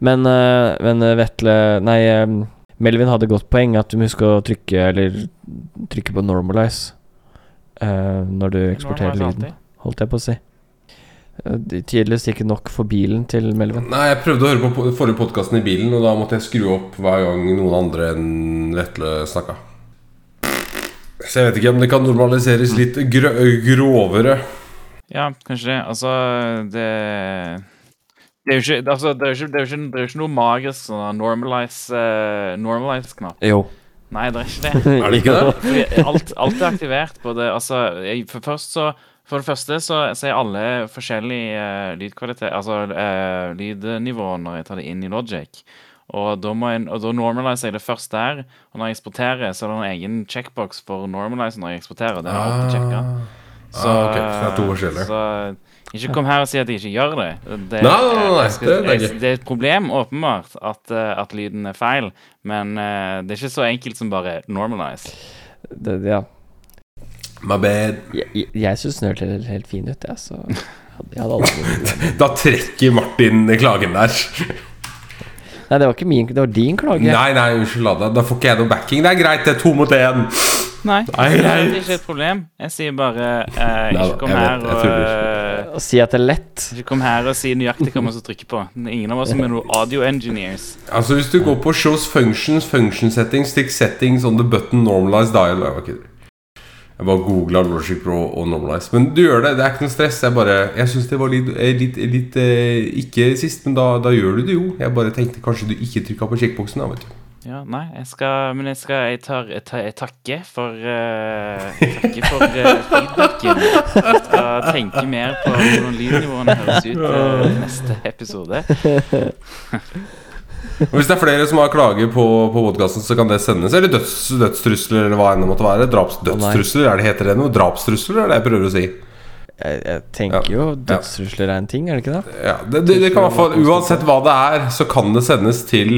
Men, eh, men eh, Vetle Nei, eh, Melvin hadde godt poeng at du må huske å trykke Eller trykke på normalize eh, når du eksporterer lyden, holdt jeg på å si. Det- Tydeligvis ikke nok for bilen til Melvin. Nei, jeg prøvde å høre på forrige podkasten i bilen, og da måtte jeg skru opp hver gang noen andre enn Vetle snakka. Så jeg vet ikke om det kan normaliseres litt grø grovere. Ja, kanskje det. Altså, det det er jo ikke, altså, det er jo ikke, det er jo ikke, det er jo ikke noe magisk sånn normalize, eh, normalize-knapp. Jo. Nei, det er ikke det. Er det ikke det? Fordi alt, alt er aktivert på det. Altså, jeg, for, først så, for det første så, så er alle forskjellige uh, lydkvalitet Altså uh, lydnivåer når jeg tar det inn i Logic. Og da, må jeg, og da normaliser jeg det først der. Og når jeg eksporterer, så er det en egen checkbox for normalize når jeg eksporterer. Den er alltid sjekka. Så, Ah, ok, så det er to forskjellige. Så ikke kom her og si at jeg ikke gjør det. det Nei, nei, nei, nei, skal- det- det jeg- det er et problem, åpenbart, at, eh, at lyden er feil. Men uh, det er ikke så enkelt som bare normalize. Det, ja. My bad. Jeg, jeg, syns den hørtes helt, helt fin ut, jeg, så jeg hadde aldri Da trekker Martin klagen der. Nei, det var ikke min, det var din klage. Nei, nei, unnskyld. Da, da får ikke jeg noe backing. Det er greit, det er to mot én. Nei, Nei, det er ikke et problem. Jeg sier bare uh, ikke kom her og Å si at det er lett Ikke kom her og si nøyaktig hva man skal trykke på. Ingen av oss som er noen audio engineers. Altså Hvis du går på shows functions, function settings, stick settings on the button normalize dial Jeg, var ikke- jeg bare googla Logic Pro og normalize. Men du gjør det. Det er ikke noe stress. Jeg bare Jeg syns det var litt, eh, litt, litt eh, Ikke sist, men da, da gjør du det jo. Jeg bare tenkte kanskje du ikke trykka på sjekkboksen. da, vet du Ja, nei, jeg skal Men jeg skal Jeg, tar, jeg, tar, jeg takker for uh, Jeg takker for uh, feedbacken. Jeg skal tenke mer på hvordan lydnivåene høres ut uh, i neste episode. Og Hvis det er flere som har klager på, på podkasten, så kan det sendes. Eller døds, dødstrusler, eller hva enn det måtte være. Draps, dødstrusler, er det heter det noe? Drapstrusler, er det jeg prøver å si. Jeg, jeg tenker Ja. jo dødstrusler er en ting, er det ikke det? Ja, det, det, det kan i hvert fall Uansett hva det er, så kan det sendes til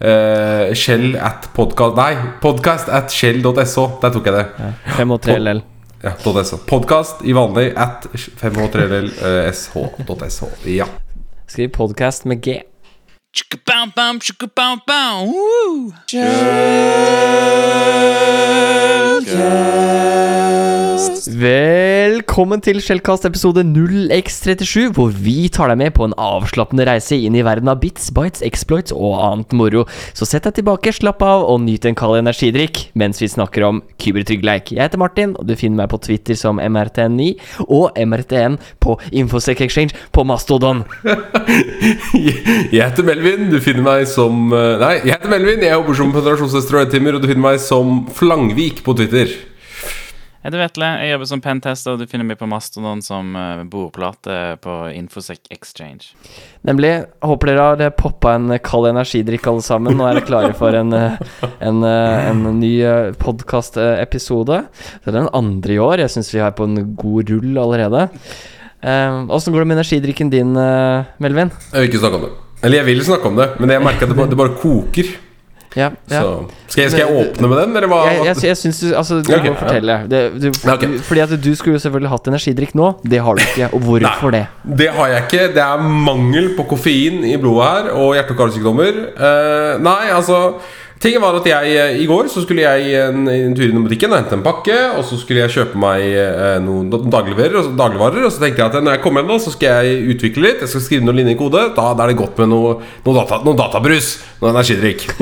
eh, Shell at podcast Nei, podcast at shell.so. Der tok jeg det. Ja. 5h3ll. Ja, .so. Podcast i vanlig at 5h3ll.sh.sh. Ja. Skriv podkast med G. Chukka-bam-bam, chukka-bam-bam, woo! Velkommen til Skjellkast episode 0x37, hvor vi tar deg med på en avslappende reise inn i verden av bits, bites, exploits og annet moro. Så sett deg tilbake, slapp av og nyt en kald energidrikk mens vi snakker om kybertryggleik. Jeg heter Martin, og du finner meg på Twitter som MRTN9 og MRTN på Infosec Exchange på Mastodon. Jeg heter Melvin. Du finner meg som eh, Nei, jeg heter Melvin. Jeg jobber som penetrasjonssøster og edtimer, og du finner meg som Flangvik på Twitter. Jeg heter Vetle, jeg jobber som pentester, og du finner meg på Mastodon som uh, bordplate på Infosec Exchange. Nemlig. Håper dere har poppa en kald energidrikk, alle sammen. Nå er dere klare for en, eh, en, eh, en ny podkastepisode. Det er den andre i år. Jeg syns vi er på en god rull allerede. Åssen går det med energidrikken din, eh, Melvin? Jeg vil ikke snakke om det. Eller jeg vil snakke om det, men jeg merker at det bare, det bare koker. Ja, ja. Skal jeg, skal jeg åpne med den, eller hva? Jeg, jeg, jeg syns du Altså, du Ok, må fortelle. Det, du, okay. fordi at du skulle jo selvfølgelig hatt energidrikk nå. Det har du ikke. Og hvorfor det? Det har jeg ikke. Det er mangel på koffein i blodet her, og hjerte- og karsykdommer. Uh, nei, altså Tingen var at jeg eh, I går så skulle jeg en, en tur innom butikken og hente en pakke. Og så skulle jeg kjøpe meg eh, noen dagligvarer, og så- dagligvarer. Og så tenkte jeg at når jeg kommer hjem, da så skal jeg utvikle litt. Jeg skal skrive noen linjer i kode. Da, da er det godt med noe, noe, data, noe databrus. Noe energidrikk.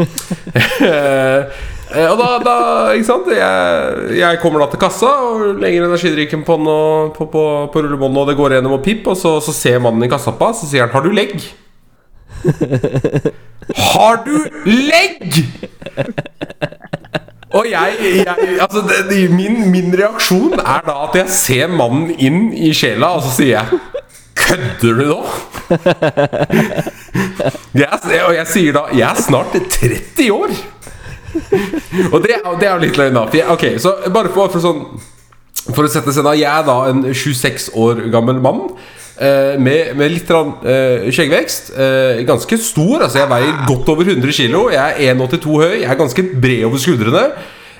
Eh, og da, da Ikke sant? Jeg, jeg kommer da til kassa og legger energidrikken på, og- på, på, på rullebåndet, og det går gjennom og pip, og så, så ser mannen i kassa på, så sier han 'Har du legg?' Har du legg?! Og jeg, jeg Altså, det, det, min, min reaksjon er da at jeg ser mannen inn i sjela, og så sier jeg Kødder du nå? Jeg, og jeg sier da Jeg er snart 30 år! Og det, det er jo litt løgn, da. Ok, så bare for, for sånn For å sette scenen Jeg er da en 26 år gammel mann. Eh, med, med litt eh, skjeggvekst. Eh, ganske stor. Altså Jeg veier godt over 100 kg. Jeg er 1,82 høy. Jeg er ganske bred over skuldrene.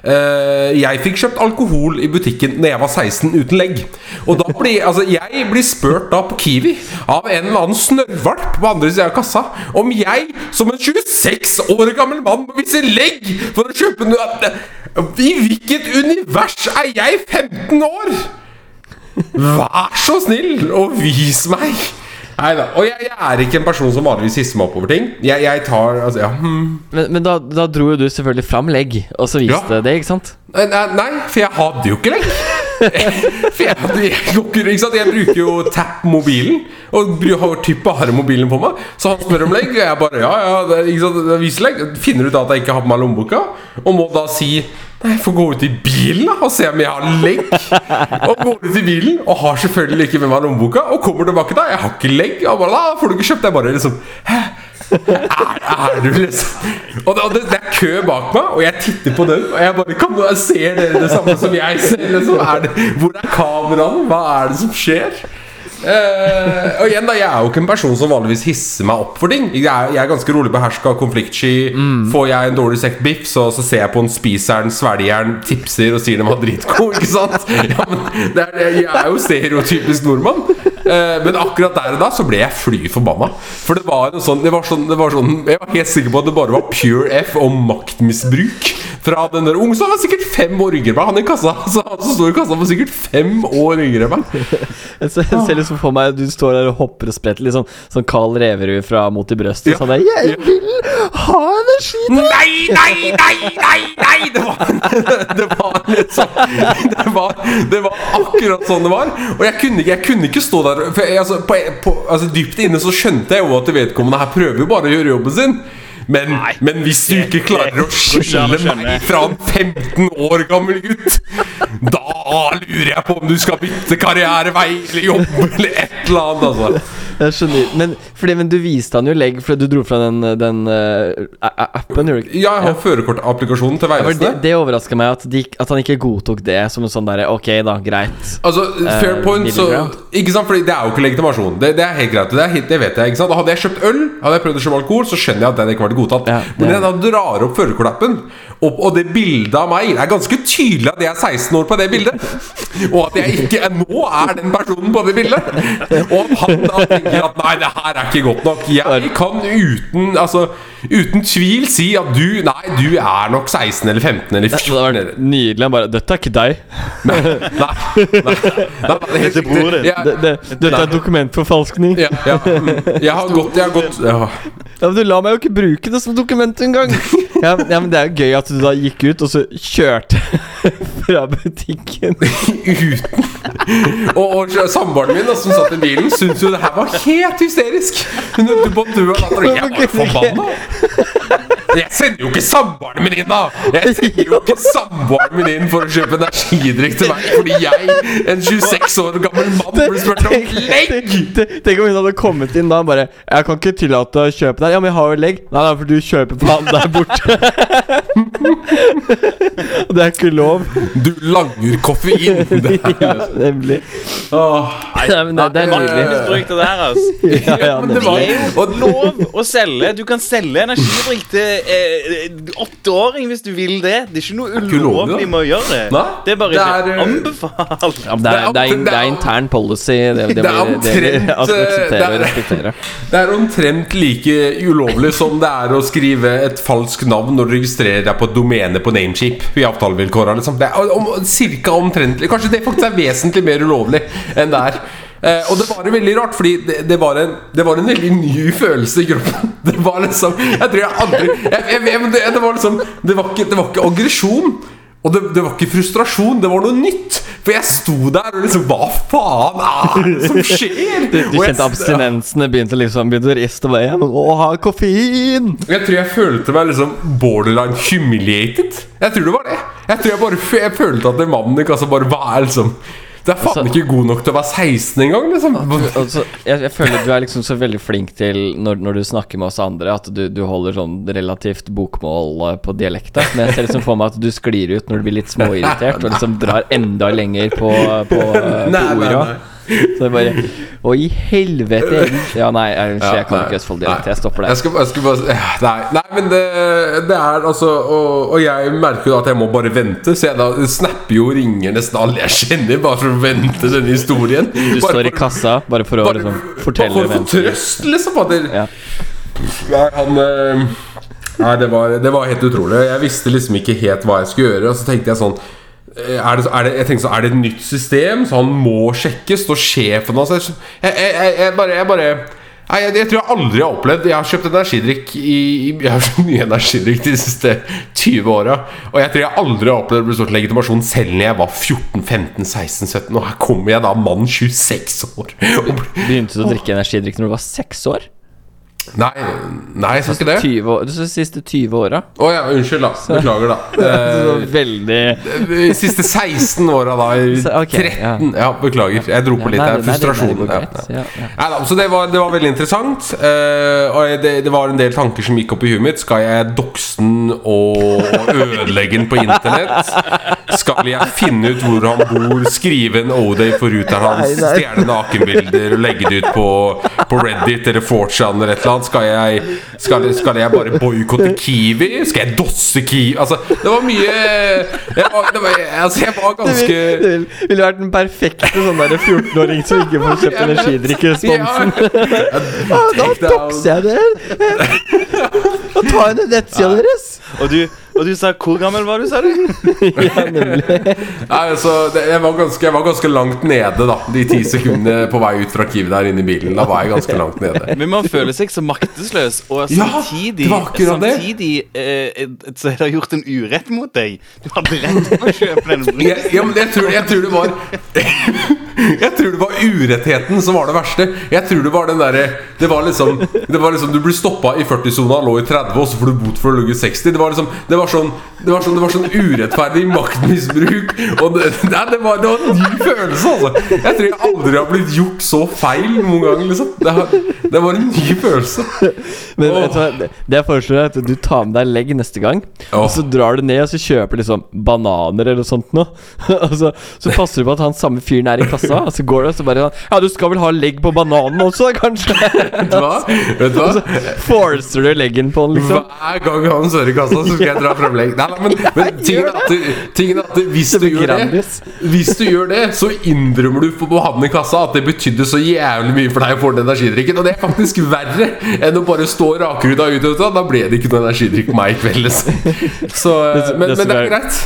eh, jeg fikk kjøpt alkohol i butikken Når jeg var 16 uten legg. Og da blir altså, jeg blir spurt da på Kiwi av en eller annen snørrvalp på andre sida av kassa om jeg, som en 26 år gammel mann, må vise legg for å kjøpe noe I hvilket univers er jeg 15 år?! Vær så snill og vis meg! Nei da. Og jeg, jeg er ikke en person som vanligvis hisser meg opp over ting. Jeg, jeg tar Altså, ja hmm. Men, men da, da dro jo du selvfølgelig fram legg, og så viste Ja. det, ikke sant? Nei, nei, for jeg hadde jo ikke legg. For jeg, hadde, ikke- sant? jeg bruker jo Tap-mobilen, og har typ bare mobilen på meg. Så han spør om legg, og jeg bare ja, ja, det, ikke sant? viser legg. Finner ut at jeg ikke har på meg lommeboka, og må da si Nei, jeg får gå ut i bilen da og se om jeg har legg. Og går ut i bilen og har selvfølgelig ikke med meg lommeboka. Og kommer tilbake da, jeg har ikke legg. Og bare, da får du ikke kjøpt. Jeg bare liksom Hæ? Er, er du liksom Og det, det, er kø bak meg, og jeg titter på dem. og jeg bare kan, Ser dere det samme som jeg ser? Liksom? Er det, hvor er kameraene? Hva er det som skjer? Eh, og igjen da, Jeg er jo ikke en person som vanligvis hisser meg opp for ting. Jeg er, jeg er ganske rolig beherska, konfliktsky. Får jeg en dårlig sekt biff, så, så ser jeg på en spiseren, svelger tipser og sier den var dritgod. Ikke sant? Ja, men det er, jeg er jo stereotypisk nordmann. Eh, men akkurat der og da så ble jeg fly forbanna. For det var sånn, det var sånn, det var sånn Jeg var helt sikker på at det bare var pure F og maktmisbruk. Fra den der unge som var sikkert fem år yngre enn meg. Han i kassa så Han som står i kassa, var sikkert fem år yngre enn meg. Jeg ser, jeg ser liksom for meg Du står der og hopper og spretter, litt sånn, sånn Carl Reverud fra Mot i brøstet. Ja. Sånn der, 'Jeg vil ha energi!' Nei, nei, nei, nei! nei Det var, det var sånn det var, det var akkurat sånn det var. Og jeg kunne jeg kunne ikke stå der for altså, på, på, altså, Dypt inne så skjønte jeg jo at vedkommende her prøver jo bare å gjøre jobben sin. Men, men hvis du ikke klarer å skille meg fra en 15 år gammel gutt, da lurer jeg på om du skal bytte karrierevei eller jobb eller et eller annet. Altså. Jeg skjønner. Men, fordi, men du viste han jo legg fordi du dro fra den, den eh, a- appen. gjorde? Ja, jeg har førerkortapplikasjonen til Ja, Det, Vegvesenet. det overraska meg at, de, at han ikke godtok det som en sånn derre Ok, da, greit. Altså, fair uh, point, så Ikke sant, fordi det er jo ikke legitimasjon. Det, det er helt greit. Det, helt, det vet jeg. ikke sant Hadde jeg kjøpt øl, hadde jeg prøvd å kjøpe alkohol, så skjønner jeg at den ikke var godtatt. Ja, Men når jeg da drar opp førerkortappen, og, og det bildet av meg Det er ganske tydelig at jeg er 16 år på det bildet. Og at jeg ikke nå er den personen på det bildet. Og at han da tenker at nei, det her er ikke godt nok. Jeg kan uten Altså uten tvil si at du Nei, du er nok 16 eller 15 eller Det 14. var nydelig. Han bare 'Dette er ikke deg'. Nei, nei, nei, nei, det helt Dette er broren din. Det, det, dette er dokumentforfalskning. ja, ja. mm. Jeg har gått, jeg har gått ja. Ja, men Du la meg jo ikke bruke det som dokument engang! Ja, ja, men det er jo gøy at du da gikk ut, og så kjørte fra butikken. uten Og, og samboeren min da, som satt i bilen, syntes jo det her var helt hysterisk. Hun holdt på å dø av latter. og Jeg var forbanna. Jeg sender jo ikke samboeren min inn, da! Jeg sender jo ikke samboeren min inn for å kjøpe energidrikk til meg fordi jeg, en 26 år gammel mann, blir spurt om legg! Tenk- om hun hadde kommet inn da og bare 'Jeg kan ikke tillate å kjøpe der.' 'Ja, men jeg har jo legg.' 'Nei, nei, for du kjøper på han der borte.' Og det er ikke lov. Du langer koffein! Det er, Ja, nemlig. Åh. Nei, nei, det, det er nydelig. Misbruk det her, altså. Ja, ja, det var- er jo lov å selge. Du kan selge energidrikk til åtteåring hvis du vil det. Det er ikke noe ulovlig, med å gjøre det. Nei, Det er bare det ikke er, eh, anbefalt. Ja, det, er, det, er, det er intern policy. Det, det, Det er omtrent, det er- Det er omtrent like ulovlig som det er å skrive et falskt navn når du registrerer deg på et domene på Namecheap i avtalevilkåra. Liksom. Det er om, cirka omtrentlig Kanskje det faktisk er vesentlig mer ulovlig enn det er. Eh, og det var veldig rart, fordi det, det, var en, det var en veldig ny følelse i kroppen. Det var liksom Jeg tror jeg aldri jeg, jeg, jeg, det, det var liksom Det var ikke, var ikke aggresjon. Og det, det var ikke frustrasjon, det var noe nytt. For jeg sto der og liksom Hva faen er det som skjer? Du, du kjente abstinensene begynte liksom Begynte å riste meg igjen. Å, ha koffein! Jeg tror jeg følte meg liksom borderline humiliated. Jeg tror det var det. Jeg tror jeg bare Jeg følte at den mannen i kassa bare Hva er liksom Det er faen Altså- ikke god nok til å være 16 engang, liksom. Altså, jeg, jeg føler du er liksom så veldig flink til når, når du snakker med oss andre, at du, du holder sånn relativt bokmål eh, på dialekta. Men jeg ser liksom for meg at du sklir ut når du blir litt småirritert, og liksom drar enda lenger på, på, på Nei, nei, orda. Så det bare Å, i helvete! Ja, nei, jeg, jeg kan ikke Østfold-dialekt. Jeg stopper Jeg skal, jeg skal bare Nei, nei men det, det er altså og, og jeg merker jo at jeg må bare vente, så jeg da snapper jo og ringer nesten alle jeg kjenner, bare for å vente denne historien. Du bare står i kassa bare for å bare, liksom, bare for å få trøst, liksom. Fader. Ja. Nei, han eh, Nei, det var, det var helt utrolig. Jeg visste liksom ikke helt hva jeg skulle gjøre. Og så tenkte jeg sånn er det, er, det, jeg tenkte så, er det et nytt system, så han må sjekkes? Står sjefen hans jeg, jeg, jeg, jeg bare, jeg bare Nei, jeg, jeg tror jeg aldri har opplevd Jeg har kjøpt energidrikk i, Jeg har kjøpt mye energidrikk de siste 20 åra. Og jeg tror jeg aldri har opplevd å bli stått legitimasjon selv når jeg var 14-15-16-17. Og her kommer jeg da, mann 26 år. Begynte du å drikke energidrikk når du var 6 år? Nei, nei, jeg skal ikke det. 20 år, de siste 20 åra. Å ja, unnskyld, da. Beklager, da. Eh, Veldig De siste 16 åra, da. Så, 13 ja. beklager. Jeg dro på litt Nei, der. nei, nei, det Frustrasjon. går Ja, ja. Så det var, det var veldig interessant. eh, og det, det var en del tanker som gikk opp i huet mitt. Skal jeg dokse den og ødelegge den på internett? Skal jeg finne ut hvor han bor, skrive en O-day for ruteren hans, stjele nakenbilder og legge det ut på, på Reddit eller 4chan eller et eller annet? Skal jeg, skal, skal jeg bare boikotte Kiwi? Skal jeg dosse Kiwi? Altså, det var mye jeg var, det var, altså, jeg var ganske ville, det ville- ville vært den perfekte sånn der 14-åring som ikke får kjøpt energidrikkesponsen Ja. Da dokser jeg dere! Da tar jeg ned nettsida deres! Og du, og du sa Hvor gammel var du, sa du? Ja, nemlig. Nei, altså, det, jeg, var ganske, jeg var ganske langt nede da De ti sekundene på vei ut fra Kiwi der inne i bilen. Da var jeg ganske langt nede. Men man føler seg så maktesløs, og Ja, samtidig, det. samtidig eh, så er det gjort en urett mot deg. Du hadde rett til å kjøpe den Ja, ja, men jeg, tror, jeg tror det var Jeg tror det var urettheten som var det verste. Jeg tror det var den der, Det var liksom Det var liksom Du blir stoppa i 40-sona, lå i 30, og så får du bot for å ligge i 60. Det var liksom Det var sånn Det var sånn, det var sånn urettferdig maktmisbruk. Og det, nei, det, var, det var en ny følelse, altså. Jeg tror jeg aldri har blitt gjort så feil noen gang, liksom. Det, det var en ny følelse. Men vet du hva, det- jeg foreslår, er at du tar med deg legg neste gang. Åh. Og så drar du ned og så kjøper liksom bananer eller noe sånt noe. og så, så passer du på at han samme fyren er i kassa, og så går du og så bare sånn Ja, du skal vel ha legg på bananen også, kanskje? Vet du hva? Vet du hva? Forcer du leggen på den, liksom? Hver gang han står i kassa, så skal jeg dra frem legg. Nei, nei, men, men tingen er at, tingen er at hvis du gjør det Hvis du gjør det, så innrømmer du på han i kassa at det betydde så jævlig mye for deg å få den energidrikken. Og det er faktisk verre enn å bare stå rakrydda ut. hva. Da ble det ikke noe energidrikk meg i kveld. liksom. Så, men, det men det er er-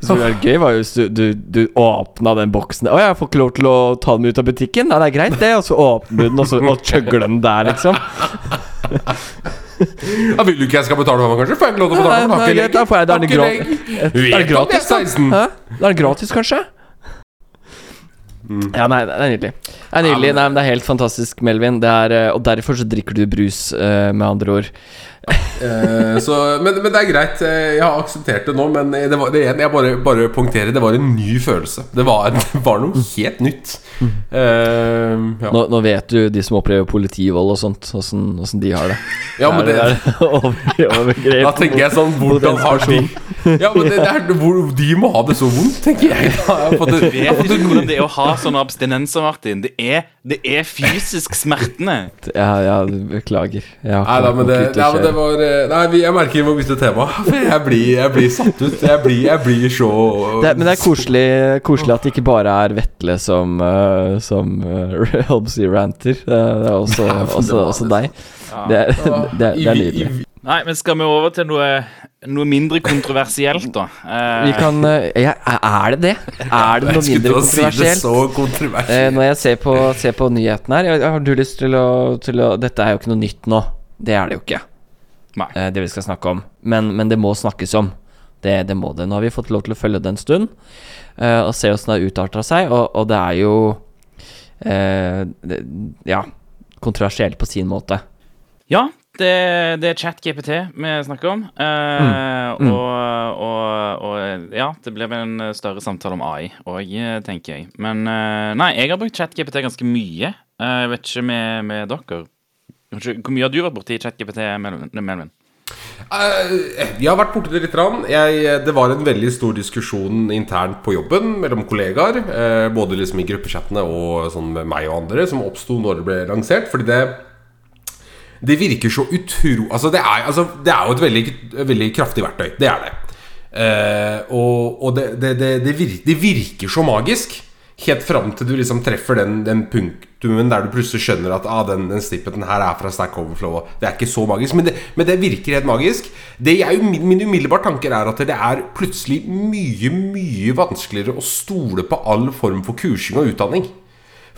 greit. Det var gøy, var jo hvis du, du, du åpna den boksen Å, jeg får ikke lov til å ta den ut av butikken? Nei, det er greit, det. Og så åpner du den, og så og chugger den der, liksom. Ja, vil du ikke jeg skal betale for meg, kanskje? Får jeg ikke lov til å betale ikke greit, da får jeg Da er Har gratis. Er det 16. Hæ? Da er den gratis, kanskje? Ja, nei, det er nydelig. Det er nydelig, nei, men det er helt fantastisk, Melvin. Det er, eh, og derfor så drikker du brus, eh, med andre ord. Eh, så, men, men det er greit. eh, Jeg har akseptert det nå. Men det var, det, jeg bare, bare punkterer. det var en ny følelse. Det var, det var noe helt nytt. Uh, ja. Nå, nå vet du de som opplever politivold og sånt, åssen de har det. ja, men det, er, over- overgrep da tenker jeg sånn Hvordan har de Ja, men det, det er, hvor, De må ha det så vondt, tenker jeg. Jeg fått det- vet ikke hvordan det er å ha sånne abstinenser, Martin. Det er, det er fysisk smertende. Ja, ja, beklager. Jeg har Nei, da, men det, ute men det kjøre. Var eh, Nei, jeg merker vi må bytte tema. For jeg blir, jeg blir satt ut. Jeg blir, jeg blir så det, men det er koselig, koselig at det ikke bare er Vetle som, uh, som uh, si ranter. Det er også, nei, det også, deg. Det er, det, er, det er nydelig. Nei, men skal vi over til noe, noe mindre kontroversielt, da? Eh, Vi kan ja, Er det det? Er det noe mindre kontroversielt? si det kontroversielt? Eh, når jeg ser på, ser på nyhetene her jeg, Har du lyst til å, til å Dette er jo ikke noe nytt nå. Det er det jo ikke, Nei. eh, det vi skal snakke om. Men, men det må snakkes om. Det, det må det. Nå har vi fått lov til å følge det en stund eh, og se åssen det har utarta seg, og, og det er jo eh, det, Ja, kontroversielt på sin måte. Ja, det, det er ChatGPT vi snakker om. Eh, Mm. Og, og, og ja, det blir vel en større samtale om AI òg, tenker jeg. Men eh, nei, jeg har brukt ChatGPT ganske mye. Jeg vet ikke med, med dere. Hvor mye har du vært borti ChatGPT, Melvin? Uh, Eh, jeg har vært borti det litt. Jeg, det var en veldig stor diskusjon internt på jobben mellom kollegaer. Uh, både liksom i gruppechattene og sånn med meg og andre, som oppsto når det ble lansert. Fordi det Det virker så utro... Altså, det er, altså, det er jo et veldig, veldig kraftig verktøy. Det er det. Eh, og og det, det, virker, det virker så magisk. Helt fram til du liksom treffer den, den punktumen der du plutselig skjønner at ah, den, den snippeten her er fra Stack Overflow. Det er ikke så magisk, men det, men det virker helt magisk. Det jeg, min umiddelbare tanker er at det er plutselig mye, mye vanskeligere å stole på all form for kursing og utdanning.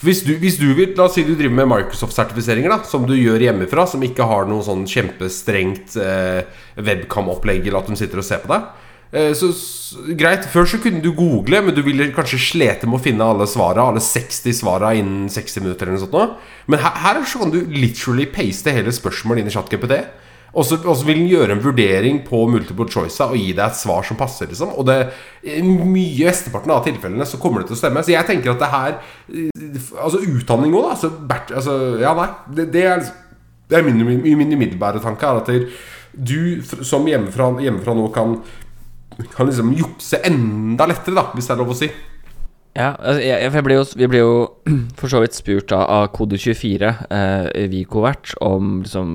Hvis du, hvis du vil, La oss si du driver med Microsoft-sertifiseringer, da som du gjør hjemmefra, som ikke har noe sånn kjempestrengt eh, webcam-opplegg, eller at de sitter og ser på deg. Eh, så, greit, Før så kunne du google, men du ville kanskje slete med å finne alle svara Alle 60 svara innen 60 minutter. eller noe sånt nå. Men her, her så kan du literally paste hele spørsmålet inn i ChatGPT. Og så vil den gjøre en vurdering på multiple choice og gi deg et svar som passer. liksom Og det mye mesteparten av tilfellene så kommer det til å stemme. Så jeg tenker at det her eh, Altså utdanning òg, da. Altså, altså, ja, nei. Det, det er liksom det er min, min, min umiddelbare tanke er at du som hjemmefra, hjemmefra nå kan Kan liksom jukse enda lettere, da, hvis det er lov å si. Ja, altså, jeg, jeg ble jo, vi ble jo for så vidt spurt av, av Kode24, eh, vi Covert, om liksom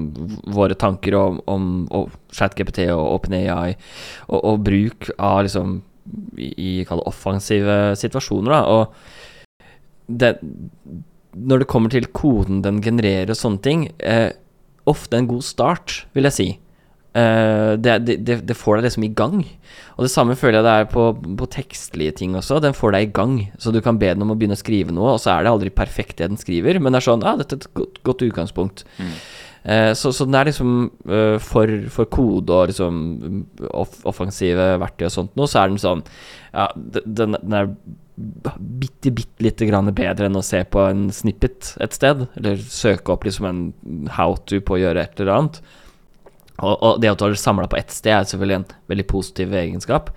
våre tanker om, om, om ChatGPT og OpenAI, og, og bruk av liksom i, i offensive situasjoner, da. Og det, når det kommer til koden den genererer og sånne ting, eh, ofte en god start, vil jeg si. Eh, det, det, det, får deg liksom i gang. Og det samme føler jeg det er på, på tekstlige ting også. Den får deg i gang. Så du kan be den om å begynne å skrive noe, og så er det aldri perfekt det den skriver, men det er sånn Ja, dette er et godt, godt utgangspunkt. Eh, så, så den er liksom eh, for, for kode og liksom mm, off offensive verktøy og sånt noe, så er den sånn Ja, den, den er bitte, bitte lite grann bedre enn å se på en snippet et sted, eller søke opp liksom en how to på å gjøre et eller annet. Og, og det at du har det samla på ett sted, er selvfølgelig en veldig positiv egenskap.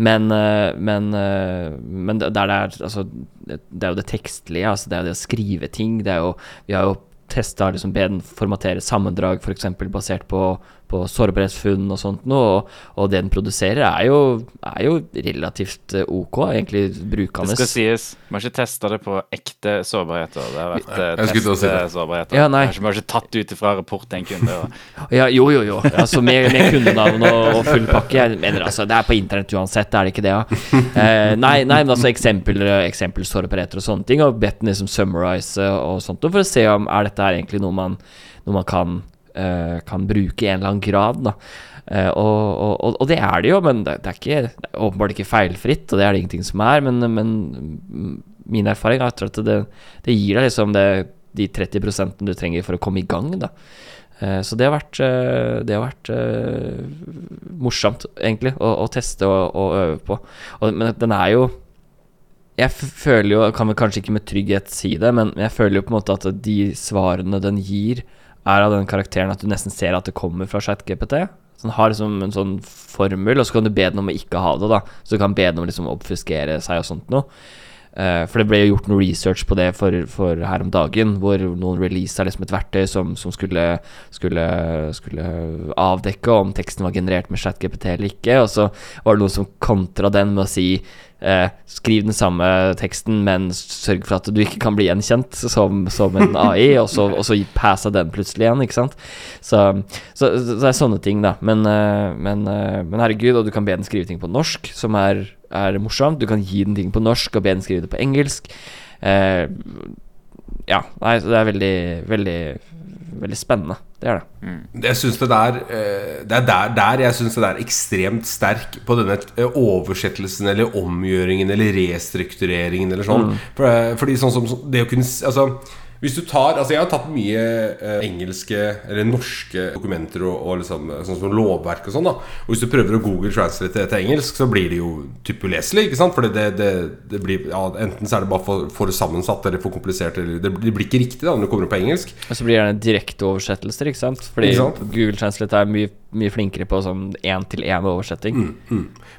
Men, eh, men, eh, men det, er, altså, det, er jo det tekstlige, altså det er jo det å skrive ting. Jo, vi har jo testa liksom, be den formatere sammendrag, f.eks. basert på, på sårbarhetsfunn og sånt noe. Og, og det den produserer, er jo, er jo relativt eh, ok, egentlig brukende. Det skal sies. Vi har ikke testa det på ekte sårbarheter. Det har vært eh, Jeg skulle si det. Ja, nei. Vi har ikke tatt det ut ifra rapport til en kunde. Og, Ja, jo, jo, jo. Altså, med, med kundenavn og, og full pakke. Jeg mener altså, Det er på internett uansett, er det ikke det? Ja? Eh, nei, nei, men altså eksempel, eksempelsårbarheter og sånne ting. Og bedt den liksom summarize og sånt og for å se om er dette her egentlig noe man, noe man kan, eh, kan bruke i en eller annen grad. da Eh, og, og, og det er det jo, men det, er ikke det er åpenbart ikke feilfritt, og det er det ingenting som er. Men, men min erfaring er at det, det gir deg liksom det, de 30% du trenger for å komme i gang. da Eh, Så det har vært, eh, det har vært eh, morsomt, egentlig, å, å teste og, og øve på. Men den er jo Jeg føler jo, kan vel kanskje ikke med trygghet si det, men jeg føler jo på en måte at de svarene den gir, er av den karakteren at du nesten ser at det kommer fra ChatGPT. Så den har liksom en sånn formel, og så kan du be den om å ikke ha det, da. Så du kan be den om liksom å obfuskere seg og sånt noe. Eh, for det ble jo gjort noe research på det for, for her om dagen, hvor noen releasa liksom et verktøy som, som skulle, skulle, skulle avdekke om teksten var generert med ChatGPT eller ikke, og så var det noen som kontra den med å si eh, skriv den samme teksten, men sørg for at du ikke kan bli gjenkjent som, som en AI, og så, og så passa den plutselig igjen, ikke sant. Så, så, så det er sånne ting, da. Men, eh, men, eh, men herregud, og du kan be den skrive ting på norsk, som er, er morsomt. Du kan gi den ting på norsk og be den skrive det på engelsk. Eh, ja, nei, så det er veldig, veldig, veldig spennende. Det er det. Jeg synes det der eh, Det er der, der jeg syns det er ekstremt sterk på denne eh, oversettelsen eller omgjøringen eller restruktureringen eller sånn. For, eh, fordi sånn som det å kunne Altså hvis du tar, altså Jeg har tatt mye eh, engelske eller norske dokumenter og, og liksom, eh, sånn som lovverk og sånn. da Og Hvis du prøver å google translate det til engelsk, så blir det jo typ uleselig. ikke sant? Fordi det, det, det blir ja, Enten så er det bare for, for sammensatt eller for komplisert. Eller det, blir ikke riktig da når det kommer opp på engelsk. Og så blir det gjerne direkteoversettelser, ikke sant? Fordi Ikke sant? Google Translate er mye, mye flinkere på sånn én-til-én-oversetting.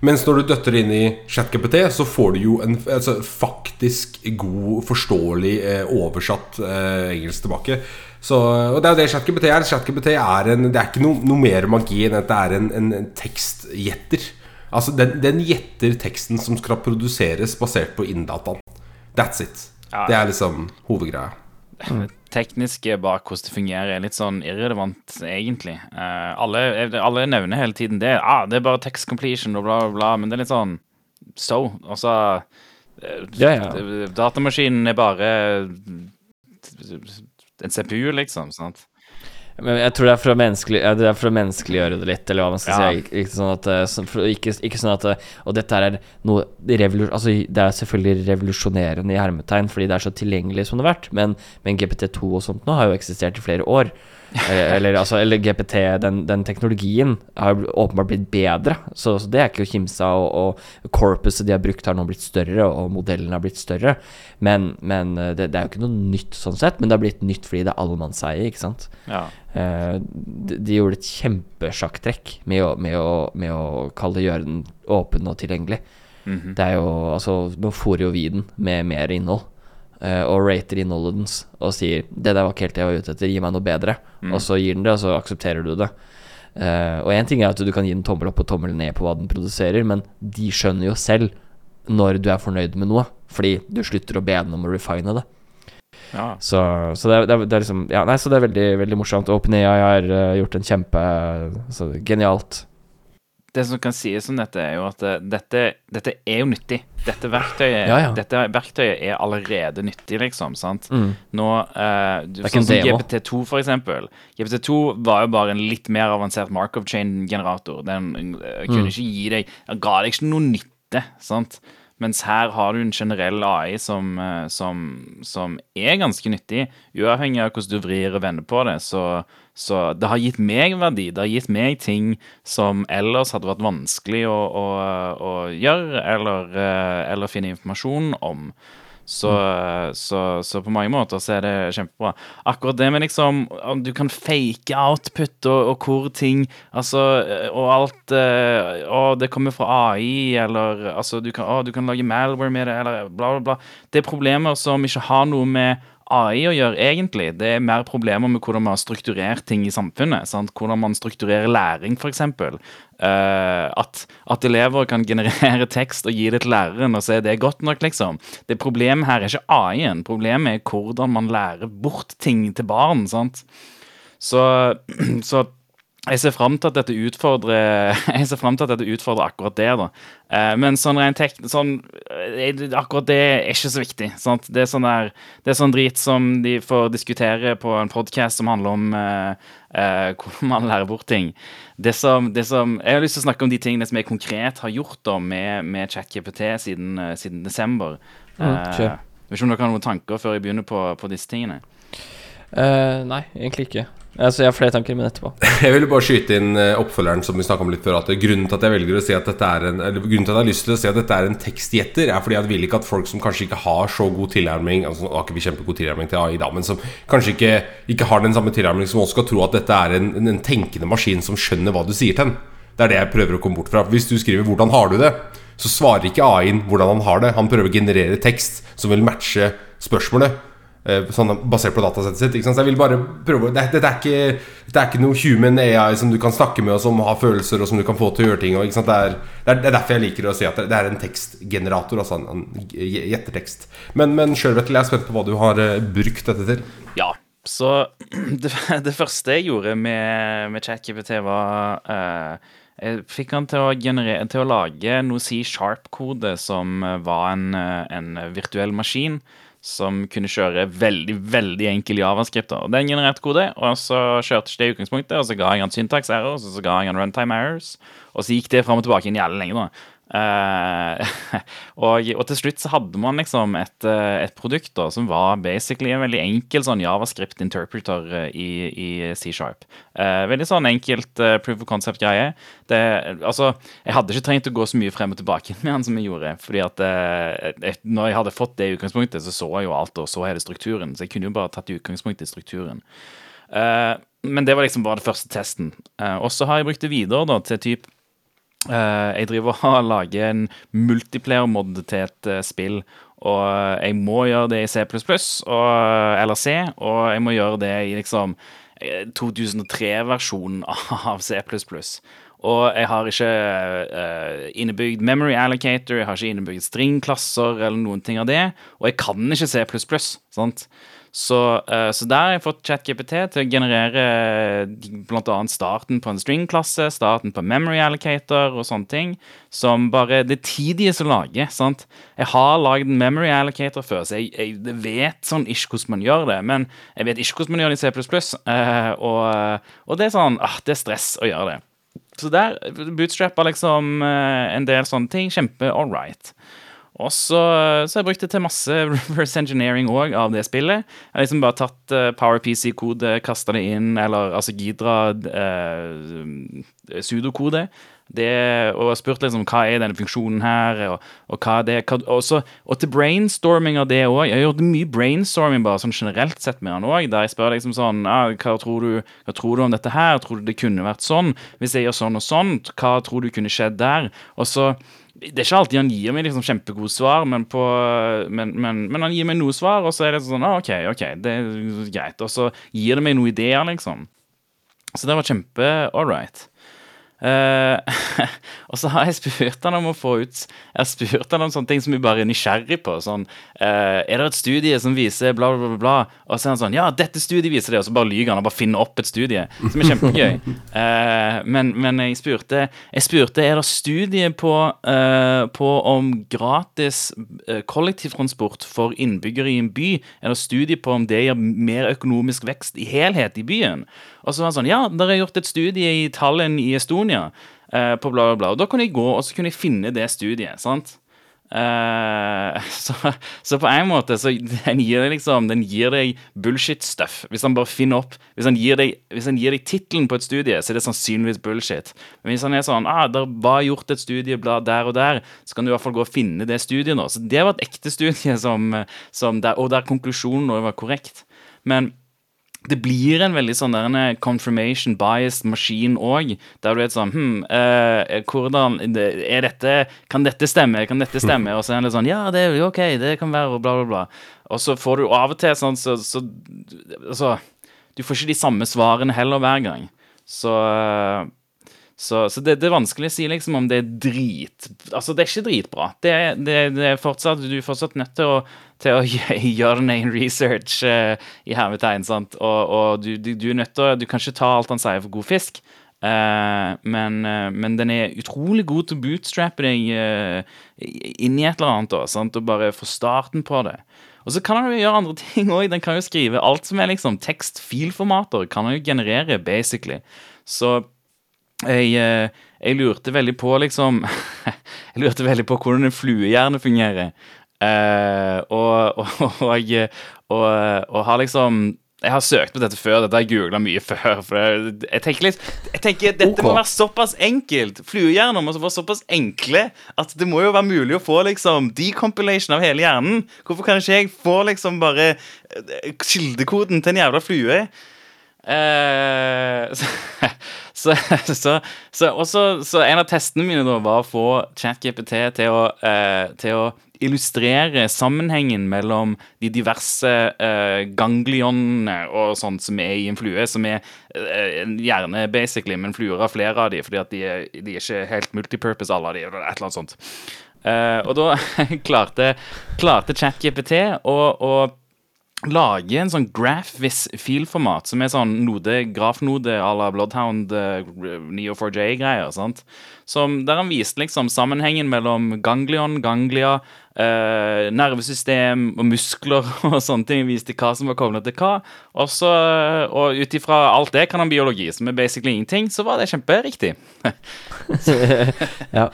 Mens når du døtter inn i ChatGPT, så får du jo en altså, faktisk god, forståelig, eh, oversatt eh, engelsk tilbake. Så, og det er jo det ChatGPT er. ChatGPT er en, det er ikke noe, noe mer magi enn at det er en, en, en tekstgjetter. Altså, den, den gjetter teksten som skal produseres basert på inndataen. That's it. Ja. Det er liksom hovedgreia. Tekniske bak hvordan det fungerer, er litt sånn irrelevant, egentlig. Uh, alle, alle nevner hele tiden det. Ah, det er bare text completion og bla, bla, bla. Men det er litt sånn so. Altså uh, Ja, ja. Datamaskinen er bare en CPU, liksom. sant? Men jeg tror det er for å menneskelig, det er for å menneskeliggjøre det litt, eller hva man skal Ja. si. Ikke, sånn at eh, sånn, ikke, ikke sånn at eh, Og dette er noe Altså, det er selvfølgelig revolusjonerende i hermetegn, fordi det er så tilgjengelig som det har vært, men, men GPT2 og sånt nå har jo eksistert i flere år. Eller, eller, altså, eller GPT, den, den teknologien, har åpenbart blitt bedre, så, så det er ikke å kimse av. Og, og corpuset de har brukt, har nå blitt større, og modellene har blitt større. Men, men eh, det, det er jo ikke noe nytt sånn sett, men det har blitt nytt fordi det er allemannseie, ikke sant. Ja. Eh, de, de gjorde et kjempesjakktrekk med, å- med, å- med å kalle gjøre den åpen og tilgjengelig. Mhm. Det er jo Altså, nå fôrer jo vi den med mer innhold. Eh, og rater innholdet dens og sier 'Det der var ikke helt det jeg var ute etter, gi meg noe bedre'. Og så gir den det, og så aksepterer du det. Uh, og én ting er at du kan gi den tommel opp og tommel ned på hva den produserer, men de skjønner jo selv når du er fornøyd med noe, fordi du slutter å be den om å refine det. ja. Så, så det, er, det, er, det er liksom Ja, nei, så det er veldig, veldig morsomt. OpenAI har uh, gjort en kjempe så Genialt. Det som kan sies om dette, er jo at eh, dette, dette er jo nyttig. Dette verktøyet, Ja, ja. dette verktøyet er allerede nyttig, liksom. sant? Mm. Nå, uh, du, sånn som. GPT2, for eksempel. GPT2 var jo bare en litt mer avansert Markov chain-generator. Den uh, kunne Mm. ikke gi deg ga deg ikke noe nytte, sant? Mens her har du en generell AI som, som, som er ganske nyttig, uavhengig av hvordan du vrir og vender på det. Så, så det har gitt meg verdi. Det har gitt meg ting som ellers hadde vært vanskelig å, å, å gjøre, eller, eh, eller finne informasjon om. Så, så, så på mange måter så er det kjempebra. Akkurat det med liksom om du kan fake output og, og hvor ting Altså, og alt eh, Å, det kommer fra AI, eller altså du kan, å, du kan lage malware med det, eller bla, bla, bla. Det er problemer som ikke har noe med AI å gjøre, egentlig. Det er mer problemer med hvordan man har strukturert ting i samfunnet. Sant? Hvordan man strukturerer læring, f.eks. Uh, at, at elever kan generere tekst og gi det til læreren, og er det godt nok, liksom. Det Problemet her er ikke AI-en. Problemet er hvordan man lærer bort ting til barn. sant? Så, så jeg ser fram til at dette utfordrer Jeg ser frem til at dette utfordrer akkurat det. da Eh, Men sånn rent tek sånn, eh, Akkurat det er ikke så viktig. Sant? Det, er sånn der, det er sånn drit som de får diskutere på en podkast som handler om uh, uh, hvordan man lærer bort ting. Det som, det som, jeg har lyst til å snakke om de tingene som jeg konkret har gjort da med, med ChatGPT siden, uh, siden desember. Mm, uh, vet ikke om dere har noen tanker før jeg begynner på, på disse tingene? Eh, nei, egentlig ikke. Altså, jeg har flere tanker, men etterpå. Jeg ville bare skyte inn eh, oppfølgeren som vi snakket om litt før. At Grunnen til at jeg velger å si at dette er en Eller grunnen til at jeg har lyst til å si at dette er en tekstgjetter, er fordi jeg vil ikke at folk som kanskje ikke har så god tilnærming Altså har ikke vi kjempegod tilnærming til AI, da, men som kanskje ikke, ikke har den samme tilnærming, som også skal tro at dette er en, en tenkende maskin som skjønner hva du sier til den. Det er det jeg prøver å komme bort fra. Hvis du skriver 'hvordan har du det', så svarer ikke AI-en hvordan han har det. Han prøver å generere tekst som vil matche spørsmålet. Eh, Sånn basert på datasettet sitt. Ikke sant? Så jeg vil bare prøve det, Dette er ikke, dette er ikke noe human AI som du kan snakke med, og som har følelser, og som du kan få til å gjøre ting. Og? Det, er, det, er, er derfor jeg liker å si at det, det er en tekstgenerator. Altså en, en gj- Men, men sjøl, Vetle, jeg er spent på hva du har eh, brukt dette til. Ja. Så det, det første jeg gjorde med, med ChatGPT, var uh, Jeg fikk han til å, generere, til å lage noe C-sharp-kode som var en, en virtuell maskin. Som kunne kjøre veldig veldig enkel javascript. Og Den genererte kode, og så kjørte ikke det i utgangspunktet. Og så ga jeg han syntax errors, og så ga jeg han runtime errors. Og så gikk det fram og tilbake inn jævlig lenge. da. Eh, og, og til slutt så hadde man liksom et, eh, et produkt da, som var basically en veldig enkel sånn javascript interpreter eh, i, i C-sharp. Eh, veldig sånn enkelt eh, proof of concept-greie. Altså, jeg hadde ikke trengt å gå så mye frem og tilbake med den som jeg gjorde. fordi at eh, når jeg hadde fått det i utgangspunktet, så så jeg jo alt, og så hele strukturen. Så jeg kunne jo bare tatt utgangspunkt i strukturen. Men det var liksom bare det første testen. Og så har jeg brukt det videre da, til typ Eh, jeg driver og lager en multiplayer-mod til et eh, spill. Og jeg må gjøre det i C++ og, eller C, og jeg må gjøre det i liksom 2003-versjonen av C++. Og jeg har ikke uh, innebygd memory allocator, jeg har ikke innebygd stringklasser eller noen ting av det. Og jeg kan ikke C++. sant? Så, uh, så, der har jeg fått ChatGPT til å generere bl.a. starten på en string-klasse, starten på memory allocator og sånne ting. Som bare Det tidige som lager. sant? Jeg har lagd en memory allocator før, så jeg, jeg, vet sånn ikke hvordan man gjør det. Men jeg vet ikke hvordan man gjør det i C++. Uh, og, og det er sånn ah, Det er stress å gjøre det. Så der bootstrappa liksom eh, en del sånne ting. Kjempe all right. Og så, så har jeg brukt det til masse reverse engineering òg av det spillet. Jeg har liksom bare tatt uh, PowerPC-kode, kasta det inn, eller altså Gidra uh, sudokode. Det, og spurt liksom hva er denne funksjonen her, og, og hva er det hva, også, Og til brainstorming av det òg. Jeg har gjort mye brainstorming bare sånn generelt sett med han òg. Der jeg spør liksom sånn ah, hva, tror du, hva tror du om dette her? Tror du det kunne vært sånn? Hvis jeg gjør sånn og sånn, hva tror du kunne skjedd der? Og så det er ikke alltid han gir meg liksom kjempegode svar, men, på, men, men, men, han gir meg noe svar, og så er det sånn ah, OK, ok, det er greit. Og så gir det meg noen ideer, liksom. Så det var kjempe all right. Uh, og så har jeg spurt han om å få ut Jeg har spurt han om sånne ting som vi bare er nysgjerrig på. Sånn uh, Er det et studie som viser bla, bla, bla, bla? Og så er han sånn Ja, dette studiet viser det. Og så bare lyver han og bare finner opp et studie. Som er kjempegøy. Uh, men, men, jeg spurte Jeg spurte er det studie på, på om gratis kollektivtransport for innbyggere i en by. Er det studie på om det gir mer økonomisk vekst i helhet i byen? Og så var han sånn Ja, dere har gjort et studie i Tallinn i Estonia. Eh, på bla, bla, bla. Og da kunne jeg gå og så kunne jeg finne det studiet. sant? Eh, så, så, på en måte så den gir deg liksom Den gir deg bullshit-stuff. Hvis han bare finner opp Hvis han gir deg Hvis han gir deg tittelen på et studie, så er det sannsynligvis bullshit. Men hvis han er sånn ah, 'Der var gjort et studieblad der og der', så kan du i hvert fall gå og finne det studiet nå. Så det var et ekte studie, som, som der, og der konklusjonen var korrekt. Men det blir en veldig sånn der confirmation biased maskin òg. Der du er sånn hm, eh, hvordan er dette Kan dette stemme? Kan dette stemme? Og så er det sånn Ja, det er jo OK, det kan være, og bla, bla, bla. Og så får du av og til sånn så, så Altså, du får ikke de samme svarene heller hver gang. Så så, så det, det, er vanskelig å si liksom om det er drit... Altså, det er ikke dritbra. Det, det, det er fortsatt, du er fortsatt nødt til å, til å gjøre din egen research uh, i hermetegn. sant? Og, og du, du, du, er nødt til å Du kan ikke ta alt han sier for god fisk. Uh, men, uh, men, den er utrolig god til å bootstrappe deg inn i et eller annet. Da, sant? Og bare få starten på det. Og så kan han jo gjøre andre ting òg. Den kan jo skrive alt som er liksom tekst-filformater. Kan han jo generere, basically. Så jeg, eh, jeg, lurte veldig på, liksom Jeg lurte veldig på hvordan en fluehjerne fungerer. Uh, og, og, og, og, og har liksom jeg har søkt på dette før. Dette har jeg googla mye før. Jeg, jeg, tenker litt Jeg tenker Dette okay. må være såpass enkelt. Fluehjerner må være såpass enkle at det må jo være mulig å få liksom decompilation av hele hjernen. Hvorfor kan ikke jeg få liksom bare eh, kildekoden til en jævla flue? Uh, så, så, så, også, så, en av testene mine da var å få ChatGPT til uh, til å illustrere sammenhengen mellom de diverse eh, ganglionene og sånt som er i en flue, som er eh, gjerne basically, men fluer har flere av de, fordi at de er, de er ikke helt multipurpose, alle av de, eller et eller annet sånt. og da klarte, klarte ChatGPT å lage en sånn GraphVis-filformat, som er sånn node, grafnode à la Bloodhound uh, Neo4j-greier. sant? Som, Der han viste liksom sammenhengen mellom ganglion, ganglia, uh, nervesystem og muskler og sånne ting. Viste hva som var koblet til hva. Også, og ut ifra alt det kan han biologi, som er basically ingenting, så var det kjemperiktig. ja.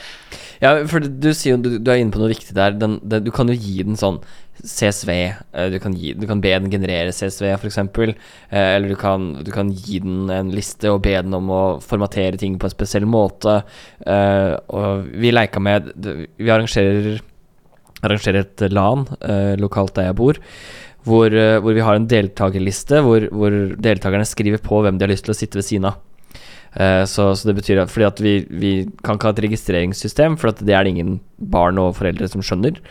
ja, for du sier jo du, du, er inne på noe viktig der. Den, den, du kan jo gi den sånn CSV. Eh, du kan, gi, du kan be den generere CSV, f.eks. Eh, eller du kan, du kan, gi den en liste og be den om å formatere ting på en spesiell måte. Eh, og vi leika med Vi arrangerer, arrangerer et LAN lokalt der jeg bor. Hvor, hvor, vi har en deltakerliste hvor, hvor, deltakerne skriver på hvem de har lyst til å sitte ved siden av. Så, så, det betyr at fordi at vi, vi, kan ikke ha et registreringssystem, for det er det ingen barn og foreldre som skjønner.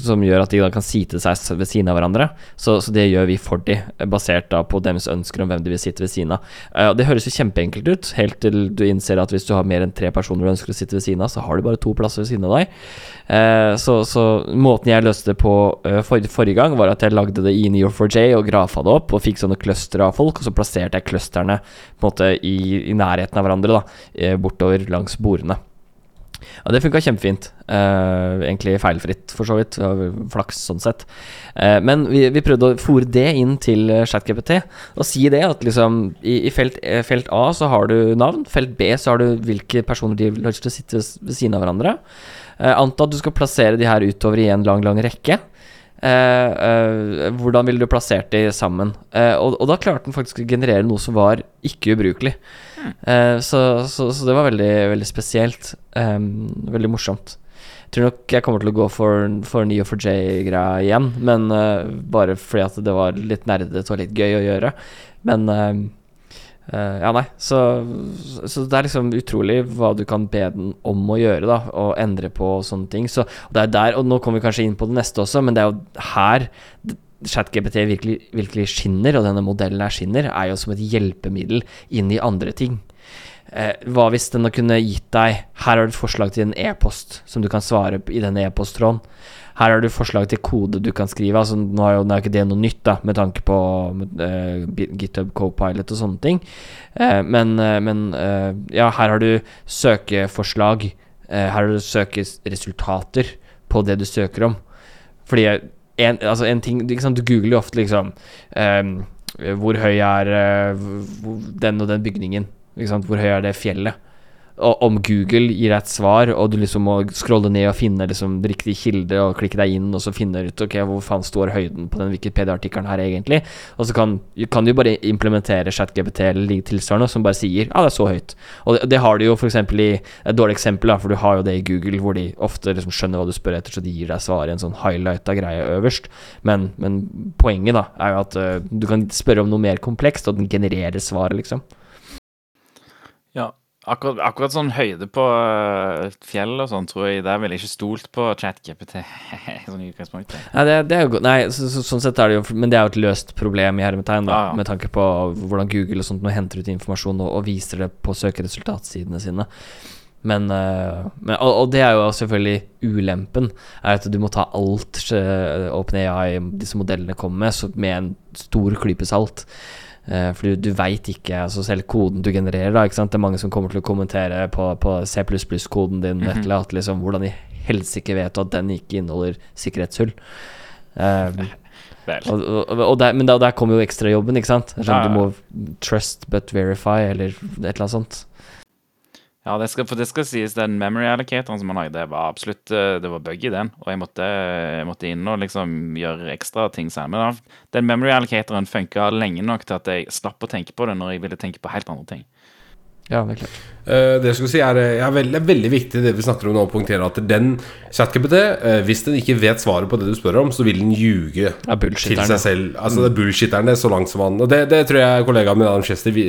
Som gjør at de da kan sitte seg ved siden av hverandre. Så, så det gjør vi for de, basert da på deres ønsker om hvem de vil sitte ved siden av. Uh, det høres jo kjempeenkelt ut, helt til du innser at hvis du har mer enn tre personer du ønsker å sitte ved siden av, så har du bare to plasser ved siden av deg. Uh, så, så måten jeg løste det på uh, for, forrige gang, var at jeg lagde det i Neo4j og grafa det opp og fikk sånne cluster av folk, og så plasserte jeg clusterne i, i nærheten av hverandre, da, bortover langs bordene. Og det funka kjempefint. Uh, egentlig feilfritt, for så vidt. Flaks sånn sett. Uh, men vi, vi prøvde å fòre det inn til eh, ChatGPT og si det at liksom i, i felt, felt A så har du navn, felt B så har du hvilke personer de har lyst sitte ved siden av hverandre. Uh, anta at du skal plassere de her utover i en lang, lang rekke. Eh, hvordan ville du plassert de sammen? Eh, og, og da klarte den faktisk å generere noe som var ikke ubrukelig. Eh, så, så, så det var veldig, veldig spesielt. Em, veldig morsomt. Jeg tror nok jeg kommer til å gå for, for Neo4j-greia igjen, men bare fordi at det var litt nerdete og litt gøy å gjøre. Men eh, ja, nei. Så, så det er liksom utrolig hva du kan be den om å gjøre, da, og endre på og sånne ting. Så det er der, og nå kommer vi kanskje inn på det neste også, men det er jo her ChatGPT virkelig, virkelig skinner, og denne modellen her skinner, er jo som et hjelpemiddel inn i andre ting. Eh, hva hvis den kunne gitt deg Her har du et forslag til en e-post som du kan svare i denne e-posttråden. Her har du forslag til kode du kan skrive. Altså, nå er jo nå er ikke det noe nytt, da, med tanke på uh, GitHub Copilot og sånne ting. Uh, men uh, men ja, her har du søkeforslag. Her har du søkeresultater på det du søker om. Fordi en, altså en ting sant, Du googler jo ofte liksom Hvor høy er den og den bygningen? Hvor høy er det fjellet? Om Google gir deg et svar, og du liksom må scrolle ned og finne liksom riktig kilde og klikke deg inn, og så finne ut ok, hvor faen står høyden på den Wikipedia-artikkelen her egentlig, og så kan, kan du bare implementere ChatGPT eller like tilsvarende som bare sier ja, det er så høyt. Og det, det har du jo f.eks. i et dårlig eksempel, da, for du har jo det i Google, hvor de ofte liksom skjønner hva du spør etter, så de gir deg svaret i en sånn highlighta greie øverst. Men, men poenget da er jo at uh, du kan spørre om noe mer komplekst, og den genererer svaret, liksom. Ja. Akkurat, akkurat sånn høyde på eh, fjell og sånn, tror jeg Der ville jeg ikke stolt på ChatGPT. sånn utgangspunkt. Nei, det, det er jo. Nei, så, så, sånn sett er det jo Men det er jo et løst problem i hermetegn, da, Ja, ja. med tanke på hvordan Google og sånt nå henter ut informasjon og, og viser det på søkeresultatsidene sine. Men, eh, men og, og det er jo selvfølgelig ulempen, er at du må ta alt uh, OpenAI, disse modellene kommer med, så med en stor klype salt. Uh, for du, du veit ikke altså selv koden du genererer, da. Det er mange som kommer til å kommentere på, på C++-koden din et eller annet, liksom, hvordan i helsike vet du at den ikke inneholder sikkerhetshull? Um, og, og, og der, men der, der kommer jo ekstrajobben, ikke sant? Sånn, Du må trust but verify, eller et eller annet sånt. Ja, det skal, for det skal sies, den memory allocatoren som han lagde, det var absolutt eh, Det var bug i den, og jeg måtte, jeg måtte inn og liksom gjøre ekstra ting sammen. Men den memory allocatoren funka lenge nok til at jeg slapp å tenke på det når jeg ville tenke på helt andre ting. Ja, det er klart. uh, det jeg skulle si er, eh, ja, vel- er veldig viktig det vi snakker om nå, å poengtere at den ChatGPT, uh, hvis den ikke vet svaret på det du spør om, så vil den ljuge Ja, til seg selv. Altså det er bullshitteren det, så langt som han Og det, det tror jeg kollegaen min Adam Chester vi,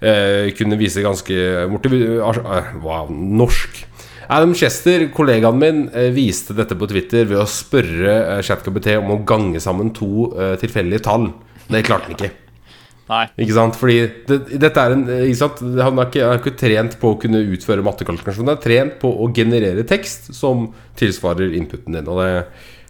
eh, eh, kunne vise ganske motiv... eh, wow, norsk. Adam Chester, kollegaen min, eh, viste dette på Twitter ved å spørre ChatKBT om å gange sammen to eh, tilfeldige tall. Det klarte han ikke. Nei. Ikke sant? Fordi det, dette er en ikke sant? Han er ikke, han er ikke trent på å kunne utføre mattekalkulasjon. Han er trent på å generere tekst som tilsvarer inputen din. Og det,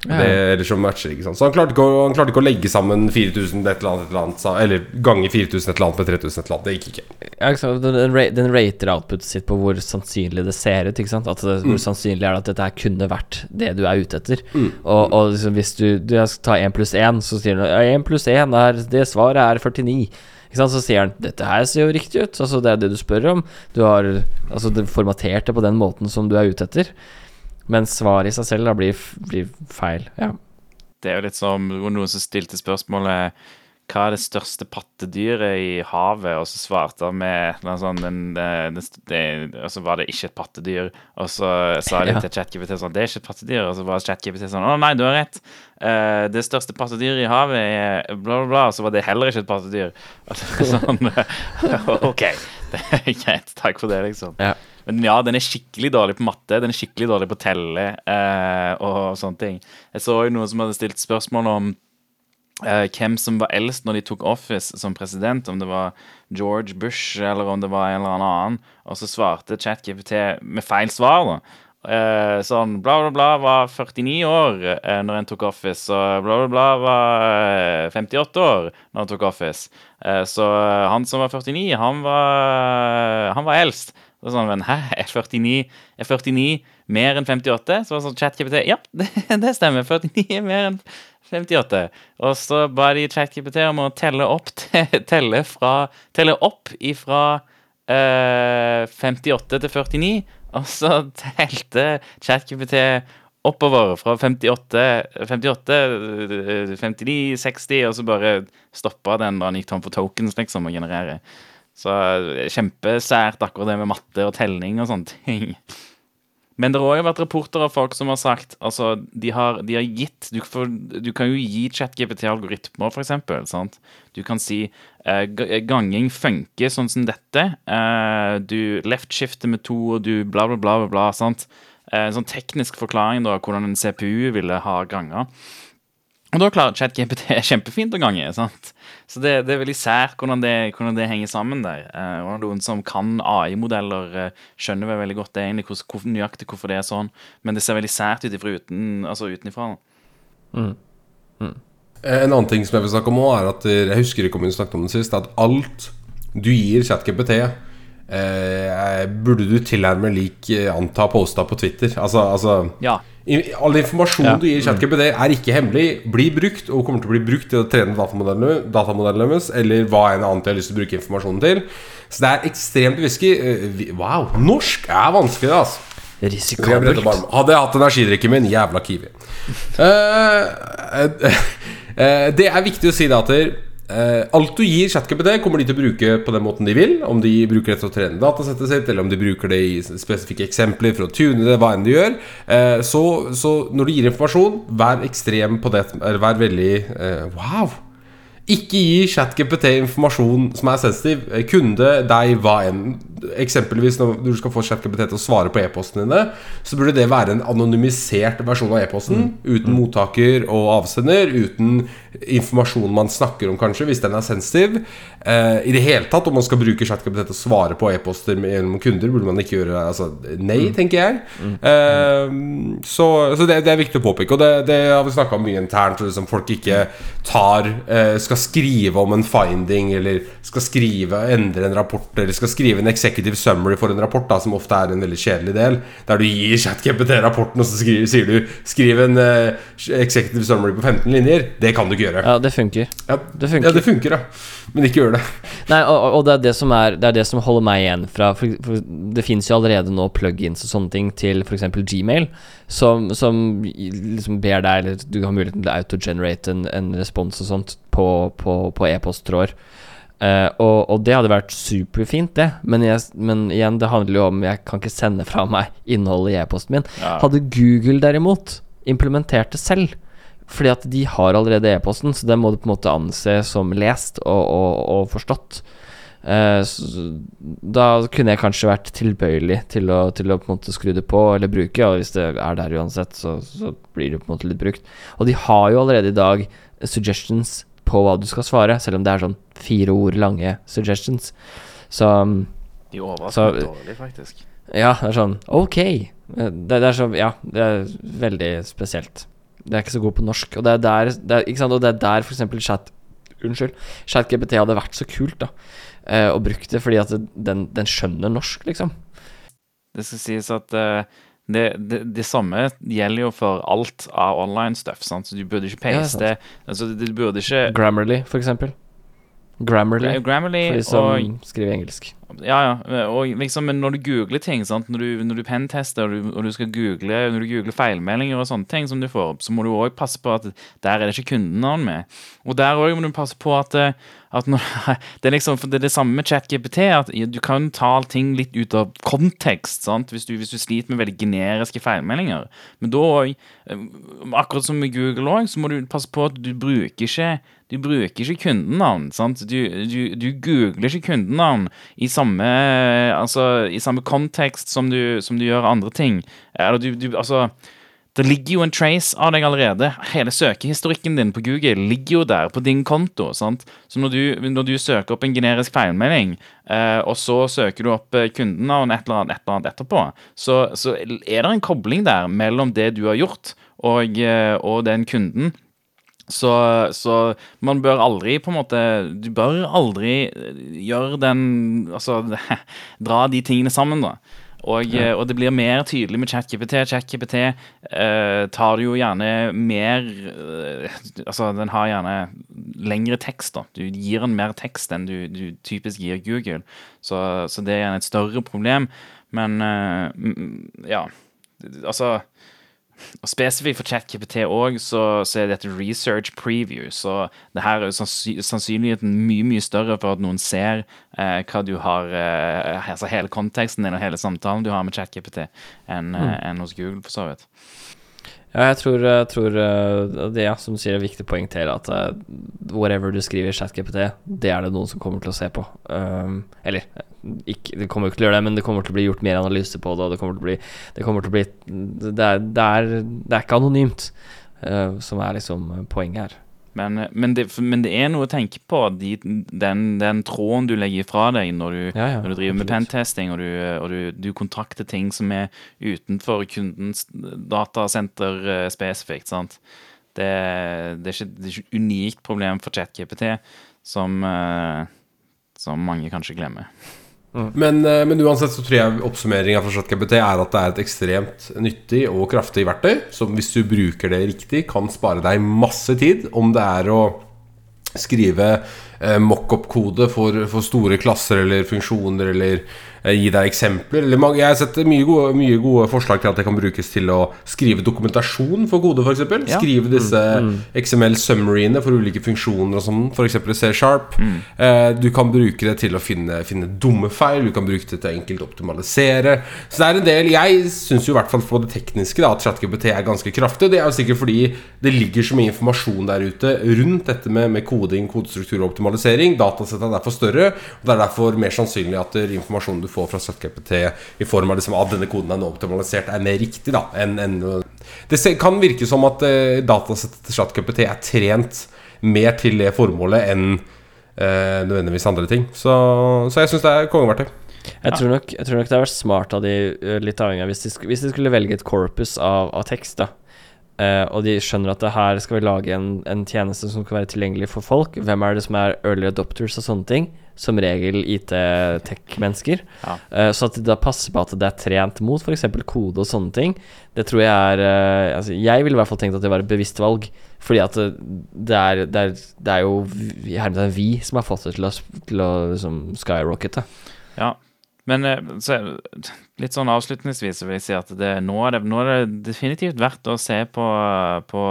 det eller som matcher. Ikke sant? Så han klarte ikke, å, han klarte ikke å legge sammen 4000 et eller annet, et eller annet Eller gange 4000 et eller annet med 3000 et eller annet. Det gikk ikke. Ja, ikke? Den, den rater outputet sitt på hvor sannsynlig det ser ut. Ikke sant? At det, Mm. Hvor sannsynlig er det at dette her kunne vært det du er ute etter. Og, og liksom hvis du, du skal ta 1 pluss 1, så sier den ja, 1 pluss 1 er Det svaret er 49. Ikke sant? Så sier han dette her ser jo riktig ut. Altså Det er det du spør om. Du har altså, formatert det på den måten som du er ute etter. Men svaret i seg selv da blir, blir feil. Ja. Det er jo litt som noen som stilte spørsmålet hva er det største pattedyret i havet, og så svarte han med noe sånn Og så var det ikke et pattedyr, og så sa de Ja. til ChatGPT sånn Det er ikke et pattedyr, og så var ChatGPT sånn Å nei, du har rett. Uh, det største pattedyret i havet er bla, bla, bla, og så var det heller ikke et pattedyr. Og er sånn OK, det er greit. Takk for det, liksom. Ja. Men ja, den er skikkelig dårlig på matte. Den er skikkelig dårlig på telle eh, og sånne ting. Jeg så jo noen som hadde stilt spørsmål om eh, hvem som var eldst når de tok office som president. Om det var George Bush eller om det var en eller annen. Og så svarte ChatGPT med feil svar. da. Eh, sånn bla, bla, bla var 49 år eh, når en tok office, og bla, bla, bla var eh, 58 år når han tok office. Eh, så han som var 49, han var, han var eldst. Så sånn, men hæ, er 49, er 49 mer enn 58? Så var sånn ChatKPT Ja, det, det stemmer. 49 er mer enn 58. Og så ba de ChatKPT om å telle opp te- telle, fra, telle opp ifra eh, 58 til 49. Og så telte ChatKPT oppover fra 58, 58 eh, 59, 60, og så bare stoppa den da han gikk tom for tokens, liksom, og generere. Så eh, kjempesært akkurat det med matte og telling og sånne ting. Men det har òg vært rapporter av folk som har sagt Altså, de har, de har gitt du, får, du kan jo gi ChatGPT-algoritmer, for eksempel. Sant? Du kan si uh, ganging funker sånn som dette. Uh, du left-skifter med to, og du bla, bla, bla, bla. sant? Uh, en sånn teknisk forklaring da, hvordan en CPU ville ha ganga. Og da klarer ChatGPT kjempefint å gange. sant? Så det, det er veldig sært hvordan, det- hvordan det henger sammen der. Eh, og noen som kan AI-modeller, eh, skjønner vel veldig godt det egentlig, hvor, hvor, nøyaktig hvorfor det er sånn. Men det ser veldig sært ut ifra uten, altså utenifra. Mm. Mm. En annen ting som jeg vil snakke om òg, er at eh, jeg husker ikke om hun snakket om det sist, at alt du gir ChatGPT, eh, burde du tilnærme lik eh, anta posta på Twitter. Altså, altså Ja. All informasjon Ja. du gir ChatGPD er ikke hemmelig, blir brukt og kommer til å bli brukt til å trene datamodellene, datamodellen deres, eller hva enn annet jeg har lyst til å bruke informasjonen til. Så det er ekstremt whisky. Eh, Wow, norsk er vanskelig, altså. Risikabelt. Hadde jeg hatt energidrikken min, jævla kiwi. uh, uh, uh, det er viktig å si det at eh, alt du gir ChatGPT, kommer de til å bruke på den måten de vil. Om de bruker det til å trene datasettet sitt, eller om de bruker det i spesifikke eksempler for å tune det, hva enn de gjør. Eh, så, så når du gir informasjon, vær ekstrem på det. Vær veldig eh, Wow! Ikke gi ChatGPT informasjon som er sensitiv. Eh, Kunde, deg, hva enn. Eksempelvis når du skal få ChatGPT til å svare på e-postene dine, så burde det være en anonymisert versjon av e-posten. Uten mottaker og avsender. Uten informasjon man snakker om, kanskje, hvis den er sensitiv. Eh, I det hele tatt, om man skal bruke ChatGPT til å svare på e-poster gjennom kunder, burde man ikke gjøre altså, nei, tenker jeg. Eh, så så det, det er viktig å påpeke. Og det, det har vi snakka om mye internt. Liksom folk ikke tar eh, Skal skrive om en finding, eller skal skrive endre en rapport, eller skal skrive en executive summary for en rapport, da, som ofte er en veldig kjedelig del, der du gir ChatGPT rapporten, og så skriver, sier du 'skriv en uh, executive summary på 15 linjer'. Det kan du ikke gjøre. Ja, det funker. Ja, Det funker. ja, det funker, ja. Men ikke gjør det. Nei, og, og det er det som er Det er det som holder meg igjen fra For, for det finnes jo allerede nå plugins og sånne ting til f.eks. Gmail, som, som liksom ber deg Eller du har muligheten til å autogenerate en, en respons og sånt på, på, på e-posttråder. Eh, og, og det hadde vært superfint, det. Men, jeg, men igjen, det handler jo om Jeg kan ikke sende fra meg innholdet i e-posten min. Ja. Hadde Google derimot implementert det selv fordi at de har allerede e-posten, så den må du på en måte anse som lest og, og, og forstått. Uh, så, da kunne jeg kanskje vært tilbøyelig til å, til å på en måte skru det på eller bruke, og hvis det er der uansett, så, så blir det på en måte litt brukt. Og de har jo allerede i dag suggestions på hva du skal svare, selv om det er sånn fire ord lange suggestions. Så De overrasker dårlig, faktisk. ja, det er sånn Ok. Det, det er så Ja, det er veldig spesielt. Det er ikke så god på norsk. Og det er der, det er, ikke sant? Og det er der f.eks. chat Unnskyld. ChatGPT hadde vært så kult, da. Eh, og brukt det fordi at den, den skjønner norsk, liksom. Det skal sies at eh, det, det, det samme gjelder jo for alt av online stuff. Sant? Så du burde ikke Ja, paste altså, Du burde ikke Grammarly, for eksempel. Grammarly, Grammarly for de som og skriver engelsk. Ja, ja. Og liksom, når du googler ting, sant? når du, du pentester og du, og du skal google Når du googler feilmeldinger og sånne ting som du får så må du òg passe på at der er det ikke kundenavn med. Og der òg må du passe på at, eh, at når, det er liksom det er det samme med ChatGPT, at du kan ta ting litt ut av kontekst sant? Hvis, du, hvis du sliter med veldig generiske feilmeldinger. Men da òg, akkurat som med Google òg, så må du passe på at du bruker ikke du bruker ikke kundenavn. sant? Du, du googler ikke kundenavn i samme Altså, i samme kontekst som du, som du gjør andre ting. Eller du, du Altså det ligger jo en trace av deg allerede. Hele søkehistorikken din på Google ligger jo der på din konto. sant? Så når du, når du søker opp en generisk feilmelding, eh, og så søker du opp kunden og et eller annet, et eller annet etterpå, så, så er det en kobling der mellom det du har gjort, og, eh, og den kunden. Så, så, man bør aldri på en måte Du bør aldri gjøre den Altså dra de tingene sammen, da. Og, ja. og, det blir mer tydelig med ChatGPT. ChatGPT eh, tar jo gjerne mer eh, Altså, den har gjerne lengre tekst, da. Du gir den mer tekst enn du, du typisk gir Google. Så, så, det er gjerne et større problem. Men eh, ja. Altså og Spesifikt for ChatKPT òg, så, så, er dette research preview. Så det her er sannsynligheten mye mye større for at noen ser eh, hva du har eh, Altså hele konteksten din og hele samtalen du har med ChatKPT, enn mm. eh, en hos Google, for så vidt. Ja, jeg tror, jeg tror eh, det ja, som du sier er viktig poeng til at uh, whatever du skriver i ChatGPT, det er det noen som kommer til å se på. Um, eller ikke, det kommer jo ikke til å gjøre det, men det kommer til å bli gjort mer analyse på det, og det kommer til å bli Det, til å bli, det, er, det, er, det er, ikke anonymt, uh, som er liksom poenget her. Men, men, det, men, det, er noe å tenke på, de, den, den, tråden du legger fra deg når du, ja, ja, når du driver med pentesting og, du, og du, du, kontrakter ting som er utenfor kundens datasenter uh, spesifikt. sant? Det, det, er ikke, det er ikke et unikt problem for ChatGPT som, uh, som mange kanskje glemmer. Mm. Men, uh, men, uansett så tror jeg oppsummeringa fra ChatGPT er at det er et ekstremt nyttig og kraftig verktøy som hvis du bruker det riktig, kan spare deg masse tid. Om det er å skrive eh, mockup-kode for, for, store klasser eller funksjoner eller Eh, gi deg eksempler. jeg har sett mye gode, mye gode, forslag til at det kan brukes til å skrive dokumentasjon for kode, f.eks. Ja. Skrive disse mm, mm. XML-summariene for ulike funksjoner og sånn, f.eks. C-sharp. Mm. Eh, du kan bruke det til å finne, finne dumme feil, du kan bruke det til enkelt å optimalisere. Så det er en del Jeg syns jo i hvert fall på det tekniske da, at ChatGPT er ganske kraftig. Det er jo sikkert fordi det ligger så mye informasjon der ute rundt dette med, med koding, kodestruktur og optimalisering. Datasettet er derfor større, og det er derfor mer sannsynlig at informasjonen du du får fra ChatGPT i form av liksom, at denne koden er nå optimalisert, er mer riktig. da enn, en, Det kan virke som at uh, datasettet til ChatGPT er trent mer til det formålet enn uh, nødvendigvis andre ting. Så, så jeg syns det er kongeverktøy. Jeg tror, nok, jeg tror nok det hadde vært smart av de, eh, litt avhengig av hvis de, hvis de skulle velge et corpus av, av tekst, da. Uh, og de skjønner at det her skal vi lage en, en, tjeneste som skal være tilgjengelig for folk. Hvem er det som er early adopters og sånne ting? som regel IT-tech-mennesker. Ja. Uh, så at det da passer på at det er trent mot f.eks. kode og sånne ting, det tror jeg er uh, altså Jeg ville i hvert fall tenkt at det var et bevisst valg. Fordi at det er, det er, det er jo hermetegn vi som har fått det til å, til å liksom skyrockete. Ja. Men eh, så, litt sånn avslutningsvis vil jeg si at det, nå, er det, nå er det definitivt verdt å se på, på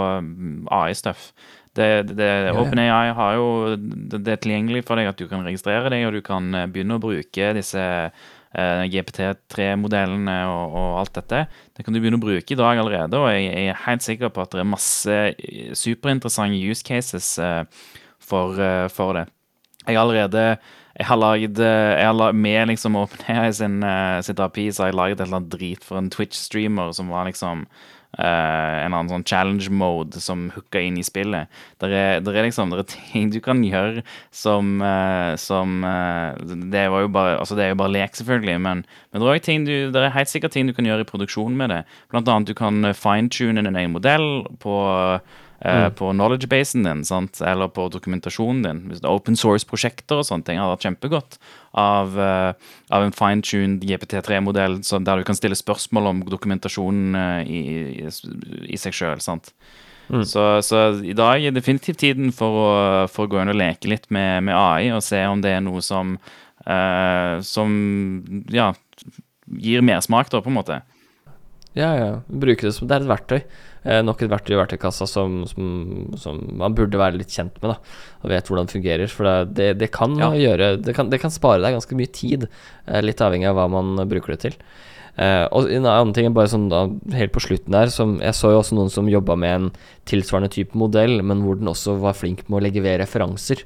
AI-stuff. Det, det, OpenAI har jo det er tilgjengelig for deg at du kan registrere deg, og du kan eh, begynne å bruke disse eh, GPT3-modellene og, og, alt dette. Det kan du begynne å bruke i dag allerede, og jeg, jeg er helt sikker på at det er masse eh, superinteressante use cases eh, for, eh, for, det. Jeg har allerede jeg har laget, jeg har laget Med liksom OpenAI sin, sitt API så har jeg laget et eller annet drit for en Twitch-streamer som var liksom Uh, en annen sånn challenge mode som hooka inn i spillet. Det er, er, liksom der er ting du kan gjøre som, uh, som uh, Det bare Altså det er jo bare lek, selvfølgelig, men, men det, er du, det er helt sikkert ting du kan gjøre i produksjonen med det. Blant annet du kan fine-tune en egen modell på Eh, mm. på knowledge-basen din, sant? eller på dokumentasjonen din. Hvis det er open source-prosjekter og sånne ting, hadde vært kjempegodt av, uh, av en fine-tuned GPT3-modell der du kan stille spørsmål om dokumentasjonen uh, i, i, i, seg sjøl. Mm. Så, så, i dag er definitivt tiden for å, for å gå inn og leke litt med, med, AI og se om det er noe som, uh, som ja, gir mersmak, da, på en måte. Ja, ja. Bruke det som Det er et verktøy. Eh, nok et verktøy i verktøykassa som, som, som, man burde være litt kjent med, da. Og vet hvordan det fungerer. For det, det, det kan ja. gjøre det kan, det kan, spare deg ganske mye tid, eh, litt avhengig av hva man bruker det til. Eh, og en annen ting bare sånn da, helt på slutten der som, Jeg så jo også noen som jobba med en tilsvarende type modell, men hvor den også var flink med å legge ved referanser.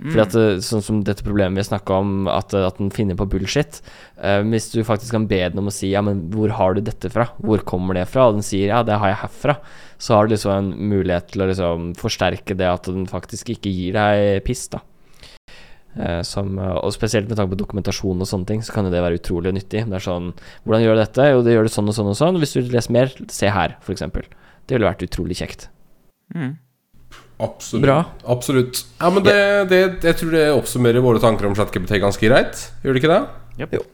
Fordi at eh, Sånn som dette problemet vi snakka om, at, at den finner på bullshit. Uh, hvis du faktisk kan be den om å si Ja, men hvor har du dette fra? Hvor kommer det fra? Og den sier ja, det har jeg herfra. Så har du liksom en mulighet til å liksom forsterke det at den faktisk ikke gir deg piss, da. Eh, som, eh, og spesielt med tanke på dokumentasjon og sånne ting, så kan jo det være utrolig nyttig. Det er sånn Hvordan gjør du dette? Jo, det gjør du sånn og sånn og sånn. Hvis du vil lese mer, se her, f.eks. Det ville vært utrolig kjekt. Mm. Absolutt. Bra. Absolutt. Ja, men det, det, jeg tror det oppsummerer våre tanker om ChatGPT ganske greit. Gjør det ikke det? Yep. Jo.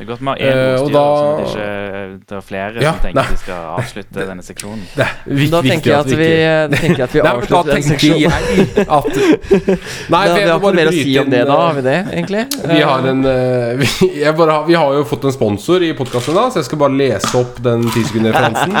Det er godt vi har én Eh, ordstyrer, sånn at det ikke det er flere Ja, som tenker nei. vi skal avslutte denne seksjonen. Det er vik- Da tenker jeg at vi, tenker at vi da avslutter den seksjonen. at Nei, Da, vi har ikke mer å si om det da, eh, har vi det, egentlig? Vi har en eh, vi, jeg bare har, vi har jo fått en sponsor i podkasten, så jeg skal bare lese opp den 10 sekunder-referansen.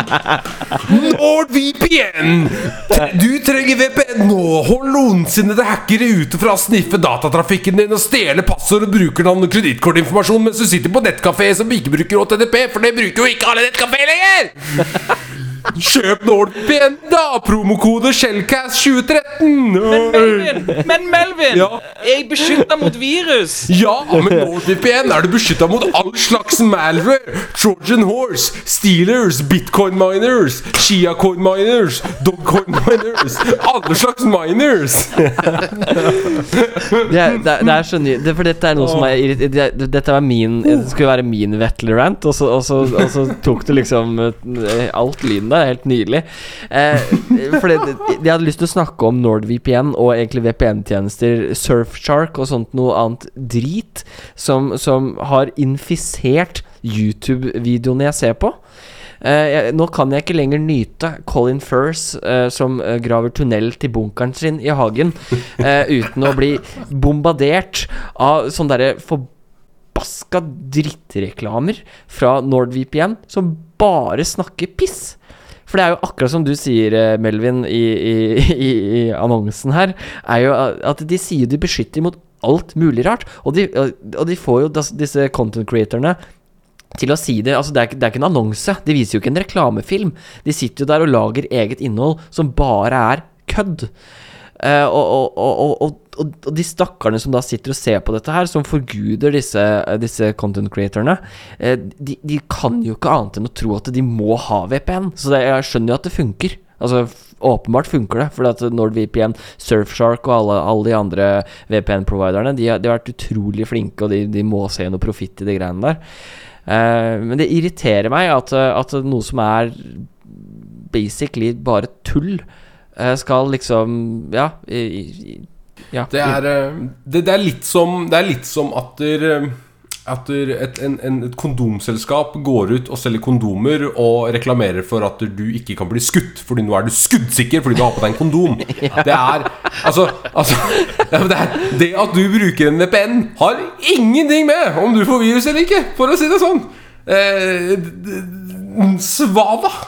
NordVPN! Du trenger VPN nå! Hold ondsinnede hackere ute fra å sniffe datatrafikken din og stjele passord og brukernavn og kredittkortinformasjon mens du sitter på nettkafé som ikke bruker HTTP, for det bruker jo ikke alle nettkafé lenger! Kjøp NordVPN, da! Promokode Shellcast2013! Men Melvin! Ja. Er jeg beskytta mot virus? Ja, men NordVPN er du beskytta mot all slags malware. Trojan horse, Steelers, bitcoin miners, Chiacoin miners, dogcoin miners. Alle slags miners. Det er, det er, det er så ny det, For dette er noe som er Dette var min Det skulle være min Vetle-rant, og, så- og, så- og så tok du liksom eh, alt lyden der. Helt nydelig. Eh, for det, jeg hadde lyst til å snakke om NordVPN og egentlig VPN-tjenester, Surfshark og sånt noe annet drit, som, som har infisert YouTube-videoene jeg ser på. Uh, jeg, nå kan jeg ikke lenger nyte Colin Firth uh, som uh, graver tunnel til bunkeren sin i hagen, uten å bli bombardert av sånne derre forbaska drittreklamer fra NordVPN som bare snakker piss. For det er jo akkurat som du sier, eh, Melvin, i, i, i, i annonsen her, er jo at de sier de beskytter mot alt mulig rart. Og de, og de får jo disse content creatorene til å si det Altså, det er, det er ikke en annonse. De viser jo ikke en reklamefilm. De sitter jo der og lager eget innhold som bare er kødd. Eh, og, og, og, de stakkarene som da sitter og ser på dette her, som forguder disse, disse content creatorene, eh, de, de kan jo ikke annet enn å tro at de må ha VPN. Så det, jeg skjønner jo at det funker. Altså, Åpenbart funker det, for at NordVPN, Surfshark og alle, alle de andre VPN-providerne de, de har vært utrolig flinke, og de, de må se noe profitt i de greiene der. Eh, men det irriterer meg at, at noe som er basically bare tull, eh, skal liksom Ja. I, i, ja. Det er, eh, det, det er litt som Det er litt som at der, eh, at der et, en, en, et kondomselskap går ut og selger kondomer og reklamerer for at du ikke kan bli skutt, fordi nå er du skuddsikker fordi du har på deg en kondom. Det er Altså, altså ja, det, er, det at du bruker en VPN, har ingenting med om du får virus eller ikke, for å si det sånn. Eh, d-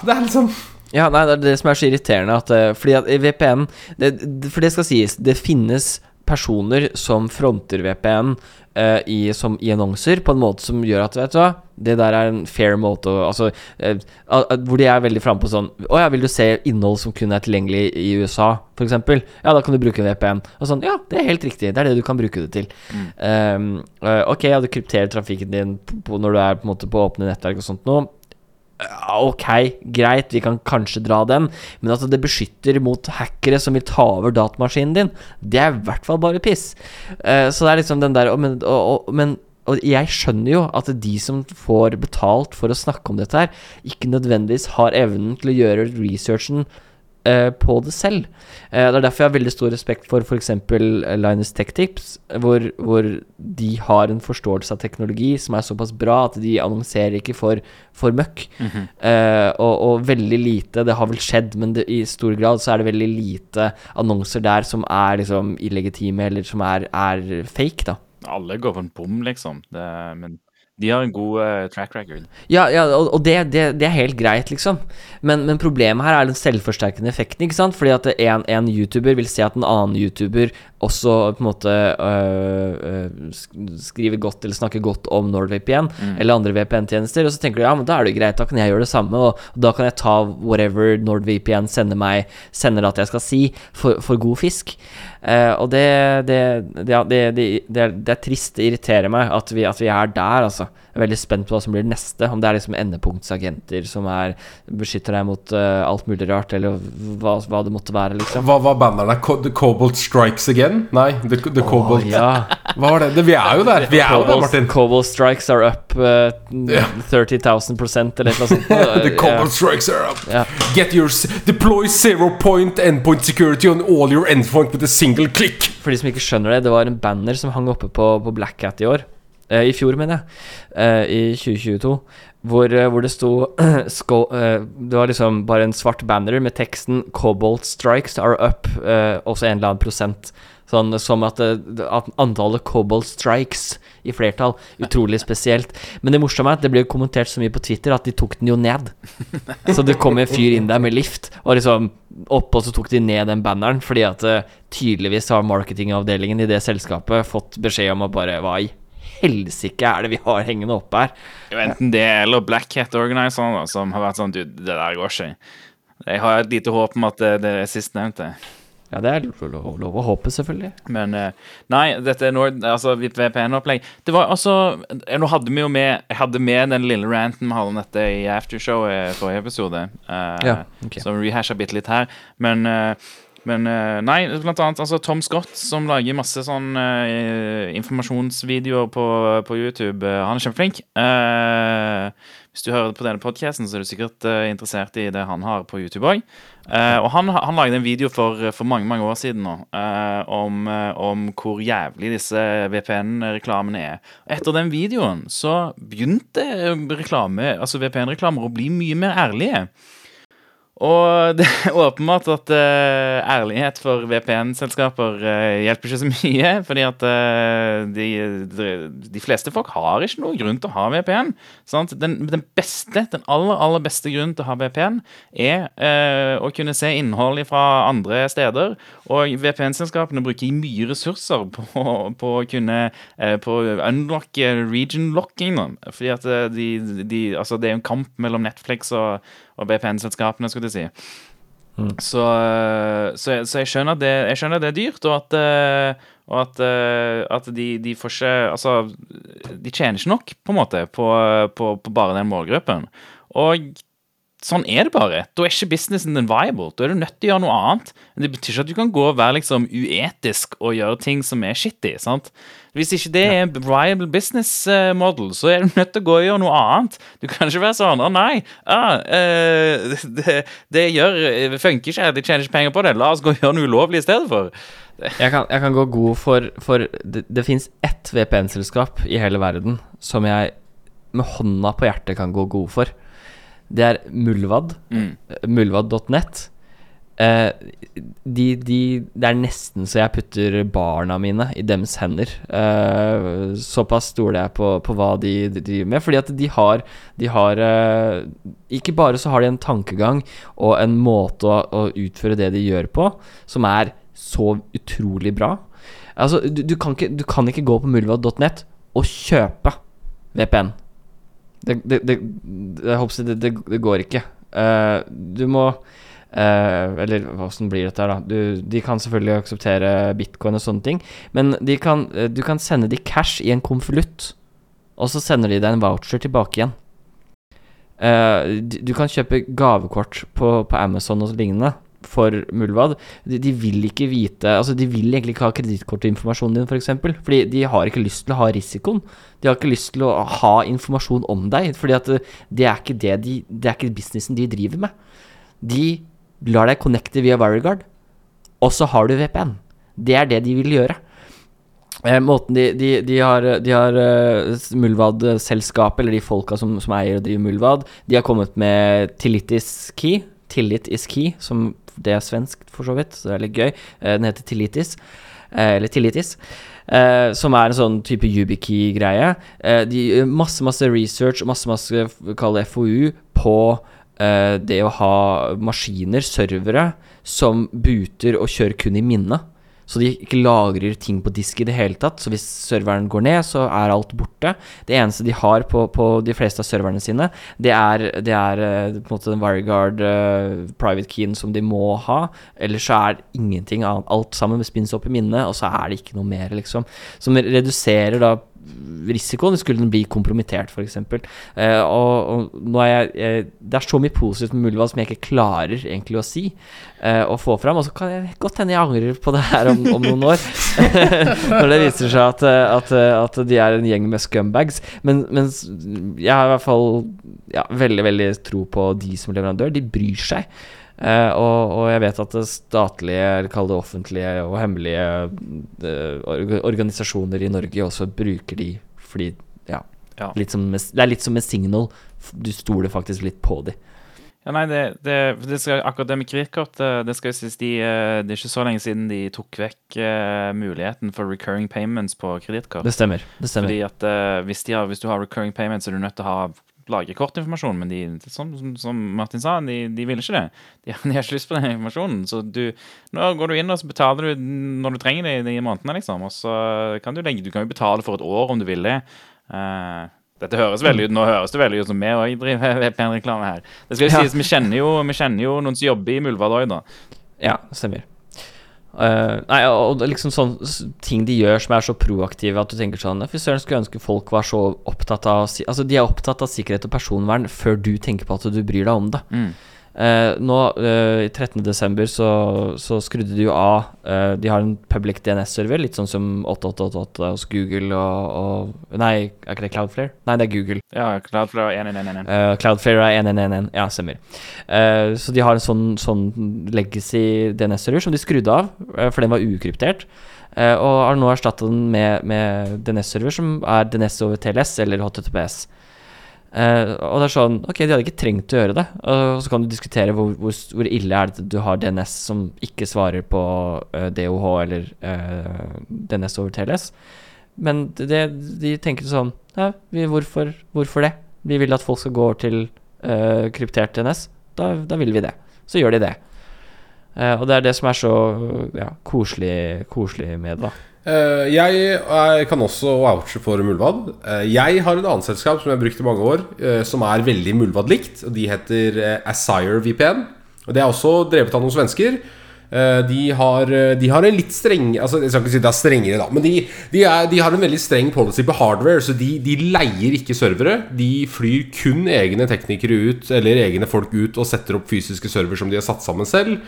Det er liksom Ja, nei, det er det som er så irriterende at eh, Fordi at VPN det, For det skal sies, det finnes personer som fronter VPN uh, i, som, i annonser på en måte som gjør at Vet du hva, det der er en fair måte å Altså uh, al- Hvor de er veldig framme på sånn Å ja, vil du se innhold som kun er tilgjengelig i USA, f.eks.? Ja, da kan du bruke VPN. Og sånn Ja, det er helt riktig. Det er det du kan bruke det til. Um, eh, ok, ja, du krypterer trafikken din på, på, når du er på en måte på åpne nettverk og sånt noe. Ok, greit, vi kan kanskje dra den, men at det beskytter mot hackere som vil ta over datamaskinen din, det er i hvert fall bare piss. Uh, så det er liksom den der men, og, og, men og jeg skjønner jo at de som får betalt for å snakke om dette her, ikke nødvendigvis har evnen til å gjøre researchen på det selv. Eh, det er derfor jeg har veldig stor respekt for f.eks. Linus Tech Tips, hvor, hvor de har en forståelse av teknologi som er såpass bra at de annonserer ikke for, for møkk. Eh, og, og veldig lite Det har vel skjedd, men det, i stor grad så er det veldig lite annonser der som er liksom illegitime, eller som er, er fake, da. Alle går for en bom, liksom. Det, men De har en god uh, track record. Ja, ja og, og det, det, det er helt greit, liksom. Men, men problemet her er den selvforsterkende effekten, ikke sant? Fordi at en, en YouTuber vil se at en annen YouTuber også på en måte øh, øh, skriver godt eller snakker godt om NordVPN eller andre VPN-tjenester, og så tenker du ja, men da er det jo greit, da kan jeg gjøre det samme, og, og da kan jeg ta whatever NordVPN sender meg, sender at jeg skal si, for, for god fisk. Eh, og det det, det, det er trist, det irriterer meg at vi, at vi er der, altså. Jeg er veldig spent på hva som blir det neste. Om det er liksom endepunktsagenter som er, beskytter deg mot uh, alt mulig rart, eller hva, hva det måtte være, liksom. Hva var banneren? Co The Cobalt Strikes Again? Nei, The, the Cobalt ja. Hva var det? det? Vi er jo der! Vi er jo der, Martin. Cobalt strikes are up uh, Ja. 30 000 eller noe sånt. The Cobalt Strikes are up. Yeah. Get your Deploy zero point endpoint security on all your endpoint with a single click. For de som ikke skjønner det, det var en banner som hang oppe på, på Black Hat i år. Eh, I fjor, mener jeg. Eh, I 2022. Hvor, eh, hvor det sto eh, Det var liksom bare en svart banner med teksten 'Cobalt strikes are up', eh, også en eller annen prosent. Sånn som at, at antallet Cobalt strikes i flertall. Utrolig spesielt. Men det morsomme er at det ble kommentert så mye på Twitter at de tok den jo ned. Så det kom en fyr inn der med lift, og liksom opp, og så tok de ned den banneren, fordi at tydeligvis har marketingavdelingen i det selskapet fått beskjed om å bare Hva i helsike er det vi har hengende oppe her? Er jo Enten det eller Black Hat Organizer, som har vært sånn Du, det der går ikke. Jeg har et lite håp om at det, det er sistnevnte. Ja, det er lov, lov, å håpe, selvfølgelig. Men eh, nei, dette er Nord, altså VPN-opplegg. Det var altså eh, Nå hadde vi jo med Jeg hadde med den lille ranten vi hadde om dette i aftershowet i forrige episode. uh, Ja, ok. Så vi rehasha bitte litt her. Men eh, men eh, nei, blant annet altså Tom Scott, som lager masse sånn uh, informasjonsvideoer på, på YouTube. uh, han er kjempeflink. Uh, hvis du hører på denne podcasten, så er du sikkert interessert i det han har på YouTube òg. og han, han lagde en video for, for mange mange år siden nå om, om hvor jævlig disse VPN-reklamene er. Etter den videoen så begynte reklame, altså VPN-reklamer å bli mye mer ærlige. Og det er åpenbart at uh, ærlighet for VPN-selskaper uh, hjelper ikke så mye. Fordi at uh, de, de, fleste folk har ikke noen grunn til å ha VPN. Den, den beste, den aller, aller beste grunnen til å ha VPN er eh, å kunne se innhold fra andre steder. Og VPN-selskapene bruker mye ressurser på, på å kunne eh, På unlock region locking. Da. Fordi at eh, de, de, altså det er en kamp mellom Netflix og og VPN-selskapene, skulle jeg si. Så, så, jeg- så jeg, skjønner at det, jeg skjønner at det er dyrt, og at, eh, og at, eh, at de, de får ikke Altså, de tjener ikke nok, på en måte, på, på, på bare den målgruppen. Og sånn er det bare. Da er ikke businessen din viable. Da er du nødt til å gjøre noe annet. Men det betyr ikke at du kan gå og være liksom uetisk og gjøre ting som er shitty. sant? Hvis ikke det er en viable business eh, model, så er du nødt til å gå og gjøre noe annet. Du kan ikke være sånn 'Å, nei, ah, eh, det, det gjør, det funker ikke, de tjener ikke penger på det. La oss gå og gjøre noe ulovlig i stedet for'. Jeg kan, jeg kan gå god for, for Det, det fins ett VPN-selskap i hele verden som jeg med hånda på hjertet kan gå god for. Det er Mulvad. Mm. Mulvad.net. Eh, de, de, det er nesten så jeg putter barna mine i deres hender. Eh, såpass stoler jeg på, på hva de, de driver med. Fordi at de har, de har eh, Ikke bare så har de en tankegang og en måte å, å utføre det de gjør på, som er så utrolig bra. Altså, du, du, kan, ikke, du kan ikke gå på mulvad.net og kjøpe VPN. Det, det, det, det, det, går ikke. Uh, du må Uh, Eller åssen blir dette her, da? Du, de kan selvfølgelig akseptere bitcoin og sånne ting, men kan, eh, du kan sende de cash i en konvolutt, og så sender de deg en voucher tilbake igjen. Uh, du, kan kjøpe gavekort på, på Amazon og lignende for Mulvad. De, de vil ikke vite Altså De vil egentlig ikke ha kredittkortinformasjonen din, f.eks. For eksempel, fordi de har ikke lyst til å ha risikoen. De har ikke lyst til å ha informasjon om deg, fordi at eh, det er ikke det de Det er ikke businessen de driver med. De lar deg connecte via WireGuard, og så har du VPN. Det er det de vil gjøre. Eh, måten de, de, de har, har uh, Mulvad-selskapet, eller de folka som, som eier og driver Mulvad, de har kommet med Tillitis key. Tillit is key, som det er svensk for så vidt, så det er litt gøy. Eh, den heter Tillitis. eh, eller Tillitis, eh, som er en sånn type YubiKey-greie. De gjør masse, masse research, masse, masse kall det FoU, på det å ha maskiner, servere, som booter og kjører kun i minne. Så de ikke lagrer ting på disk i det hele tatt. Så hvis serveren går ned, så er alt borte. Det eneste de har på, på de fleste av serverne sine, det er, det er eh, på en måte den WireGuard uh, private keyen som de må ha. Ellers så er ingenting annet. Alt sammen spinnes opp i minnet, og så er det ikke noe mer, liksom. Som reduserer da risikoen skulle den bli kompromittert, f.eks. Eh, og, og er jeg, jeg Det er så mye positivt med Muldvad som jeg ikke klarer egentlig å si eh, og få fram. Og så kan jeg godt hende jeg angrer på det her om, om noen år. Når det viser seg at, eh, at, eh, at de er en gjeng med scumbags. Men, men jeg har i hvert fall ja, veldig, veldig tro på de som leverandør. De bryr seg. Eh, og, og jeg vet at det statlige, eller kall det offentlige og hemmelige eh, organisasjoner i Norge også bruker de fordi ja, Ja. Med, det er litt som med Signal. Du stoler faktisk litt på de. Ja, nei, det, det, det skal, akkurat det med kredittkort eh, Det skal sies de, Det er ikke så lenge siden de tok vekk uh, muligheten for recurring payments på kredittkort. Det stemmer. Det stemmer. Fordi at hvis, de har, hvis du har recurring payments, er du nødt til å ha lagre kortinformasjon. Men de, som, som, Martin sa, de, de ville ikke det. De, de har ikke lyst på den informasjonen. Så du, nå går du inn og så betaler du når du trenger det i de månedene, liksom. Og så kan du legge Du kan jo betale for et år om du vil det. Uh, dette høres veldig ut Nå høres det veldig ut som vi òg driver VPN-reklame her. Det skal jo Ja. sies, vi kjenner jo, vi kjenner jo noen som jobber i Mulvadøy, da. Ja, stemmer. Eh, nei, og liksom sånn ting de gjør som er så proaktive at du tenker sånn Fy søren, skulle ønske folk var så opptatt av Altså, de er opptatt av sikkerhet og personvern før du tenker på at du bryr deg om det. Mm. Eh, nå, eh, i 13.12., så, så skrudde de jo av eh, De har en public DNS-server, litt sånn som 8888 hos Google og, og Nei, er ikke det Cloudflare? Nei, det er Google. Ja, Cloudflare 1111. Uh, Cloudflare er 1111. Ja, stemmer. Eh, så de har en sånn, sånn legacy DNS-server som de skrudde av, eh, for den var ukryptert. Eh, og har nå erstatta den med, med DNS-server som er DNS over TLS eller HTTPS. Eh, og det er sånn Ok, de hadde ikke trengt å gjøre det. Og så kan du diskutere hvor, hvor, hvor ille er det du har DNS som ikke svarer på uh, DOH eller eh, DNS over TLS. Men det, de tenker sånn ja, vi, hvorfor, hvorfor det? Vi vil at folk skal gå over til eh, kryptert DNS. Da, da vil vi det. Så gjør de det. Eh, og det er det som er så ja, koselig, koselig med det, da. Eh, jeg eh, kan også ouche for Muldvad. Eh, jeg har et annet selskap som jeg har brukt i mange år, som er veldig Muldvad-likt. De heter Asire VPN. Og Det er også drevet av noen svensker. De, har, de har en litt streng Altså Jeg skal ikke si det er strengere, da, men de, de, er, de har en veldig streng policy på hardware. Så de leier ikke servere. De flyr kun egne teknikere ut, eller egne folk ut, og setter opp fysiske server som de har satt sammen selv.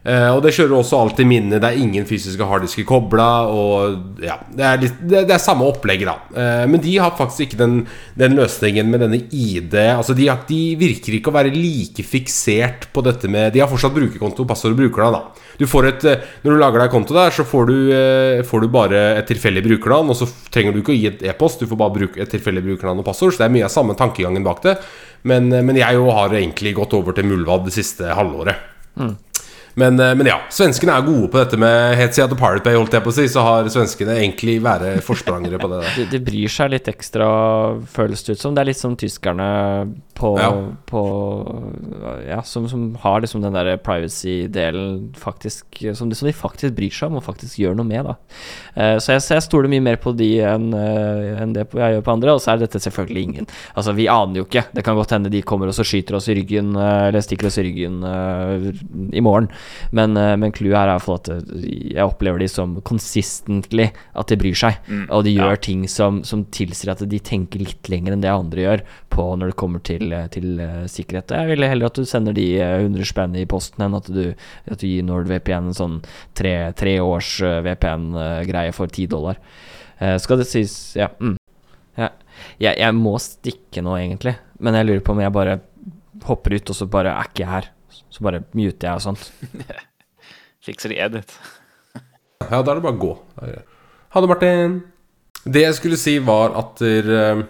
Eh, og det kjører også alltid minne. Det er ingen fysiske harddisker kobla. Og ja, det er, det, det er samme opplegget, da. Uh, men de har faktisk ikke den, den løsningen med denne ID. Altså de, de virker ikke å være like fiksert på dette med De har fortsatt brukerkonto, passord og brukernavn, da. Du et, eh, når du lager deg konto der, så får du, uh, får du bare et tilfeldig brukernavn. Og så trenger du ikke å gi et e-post, du får bare bruke et tilfeldig brukernavn og passord. Så det er mye av samme tankegangen bak det. Men, men jeg jo har egentlig gått over til Muldvad det siste halvåret. Men, eh, men ja, svenskene er gode på dette med Helt siden The Pirate Bay, holdt jeg på å si, så har svenskene egentlig vært forsprangere på det der. De, de bryr seg litt ekstra, føles det ut som. Det er litt som tyskerne på, Ja. på Ja, som, som har liksom den der privacy-delen faktisk som de, som de faktisk bryr seg om og faktisk gjør noe med, da. Eh, så, jeg, så jeg stoler mye mer på de enn eh, enn det jeg gjør på andre, og så er dette selvfølgelig ingen. Altså, vi aner jo ikke. Det kan godt hende de kommer og så skyter oss i ryggen, eller stikker oss i ryggen i morgen. Men, uh, men clouet her er at eh, jeg opplever de som consistently at de bryr seg. Og de gjør ting som, som tilsier at de tenker litt lenger enn det andre gjør på når det kommer til, eh, til eh, sikkerhet. Jeg ville heller at du sender de eh, 100 spenn i posten enn at du, at du gir NordVPN en sånn tre, tre års eh, VPN-greie for 10 dollar. Uh, skal det sies Ja. Mm. ja. Jeg, jeg må stikke nå, egentlig. Men jeg lurer på om jeg bare hopper ut, og så bare er ikke jeg her. Så bare muter jeg og sånt. Fikser de edit. Ja, da er det bare å gå. Ha det, Martin. Det jeg skulle si, var at der, eh,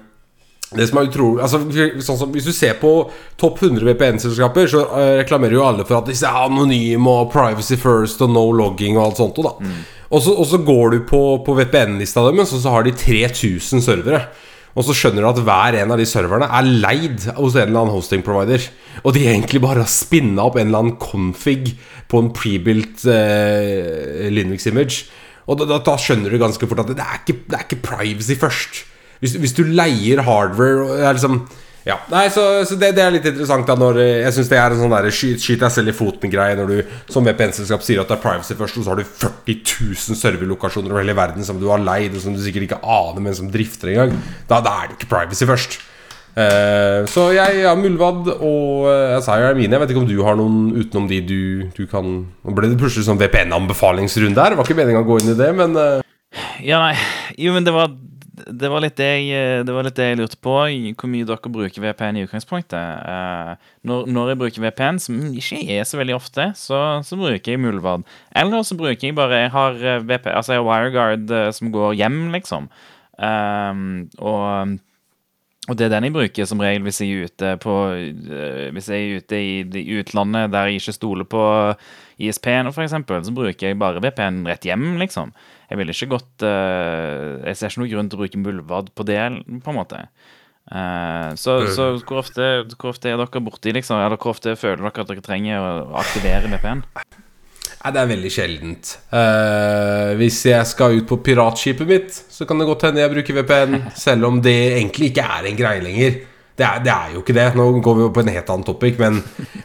det som er utrolig altså, sånn som, Hvis du ser på topp 100 VPN-selskaper, så eh, reklamerer jo alle for at disse er anonyme og privacy first og no logging og alt sånt. og Da. Og så, og så går du på, på VPN-lista deres, og så har de 3000 servere. Og så skjønner du at hver en av de serverne er leid hos en eller annen hosting provider. Og de egentlig bare har spinna opp en eller annen config på en prebuilt eh, Linux-image. Og da, da, skjønner du ganske fort at det er ikke, det er ikke privacy først. Hvis, hvis, du leier hardware liksom ja, nei, så, så det, det, er litt interessant da når Jeg syns det er en sånn der skyt, skyt deg selv i foten-greie når du som VPN-selskap sier at det er privacy først, og så har du 40 000 serverlokasjoner over hele verden som du har leid, og som du sikkert ikke aner, men som drifter engang. Da, da er det ikke privacy først. Uh, så jeg har ja, Muldvad og uh, Asire er mine. Jeg vet ikke om du har noen utenom de du, du kan Nå ble det plutselig sånn VPN-anbefalingsrunde her. Var ikke meninga å gå inn i det, men uh... Ja, nei Jo, men det var det var, litt det, jeg, eh, det var litt det jeg lurte på, hvor mye dere bruker VPN i utgangspunktet. Eh, når, når, jeg bruker VPN, som ikke er så veldig ofte, så, så bruker jeg Muldvad. Eller så bruker jeg bare Jeg har, eh, VPN, altså jeg har WireGuard som går hjem, liksom. og og det er den jeg bruker som regel hvis jeg er ute, på, hvis jeg er ute i, i utlandet der jeg ikke stoler på ISP-en, f.eks., så bruker jeg bare VPN rett hjem, liksom. Jeg ville ikke gått uh, Jeg ser ikke noen grunn til å bruke Muldvad på det, på en måte. Uh, så, så hvor, ofte, hvor, ofte, er dere borti, liksom? Eller hvor ofte føler dere at dere trenger å aktivere VPN? Nei, det er veldig sjeldent. Uh, hvis jeg skal ut på piratskipet mitt, så kan det godt hende jeg bruker VPN, selv om det egentlig ikke er en greie lenger. Det er, det er jo ikke det. Nå går vi på en helt annen topic, men,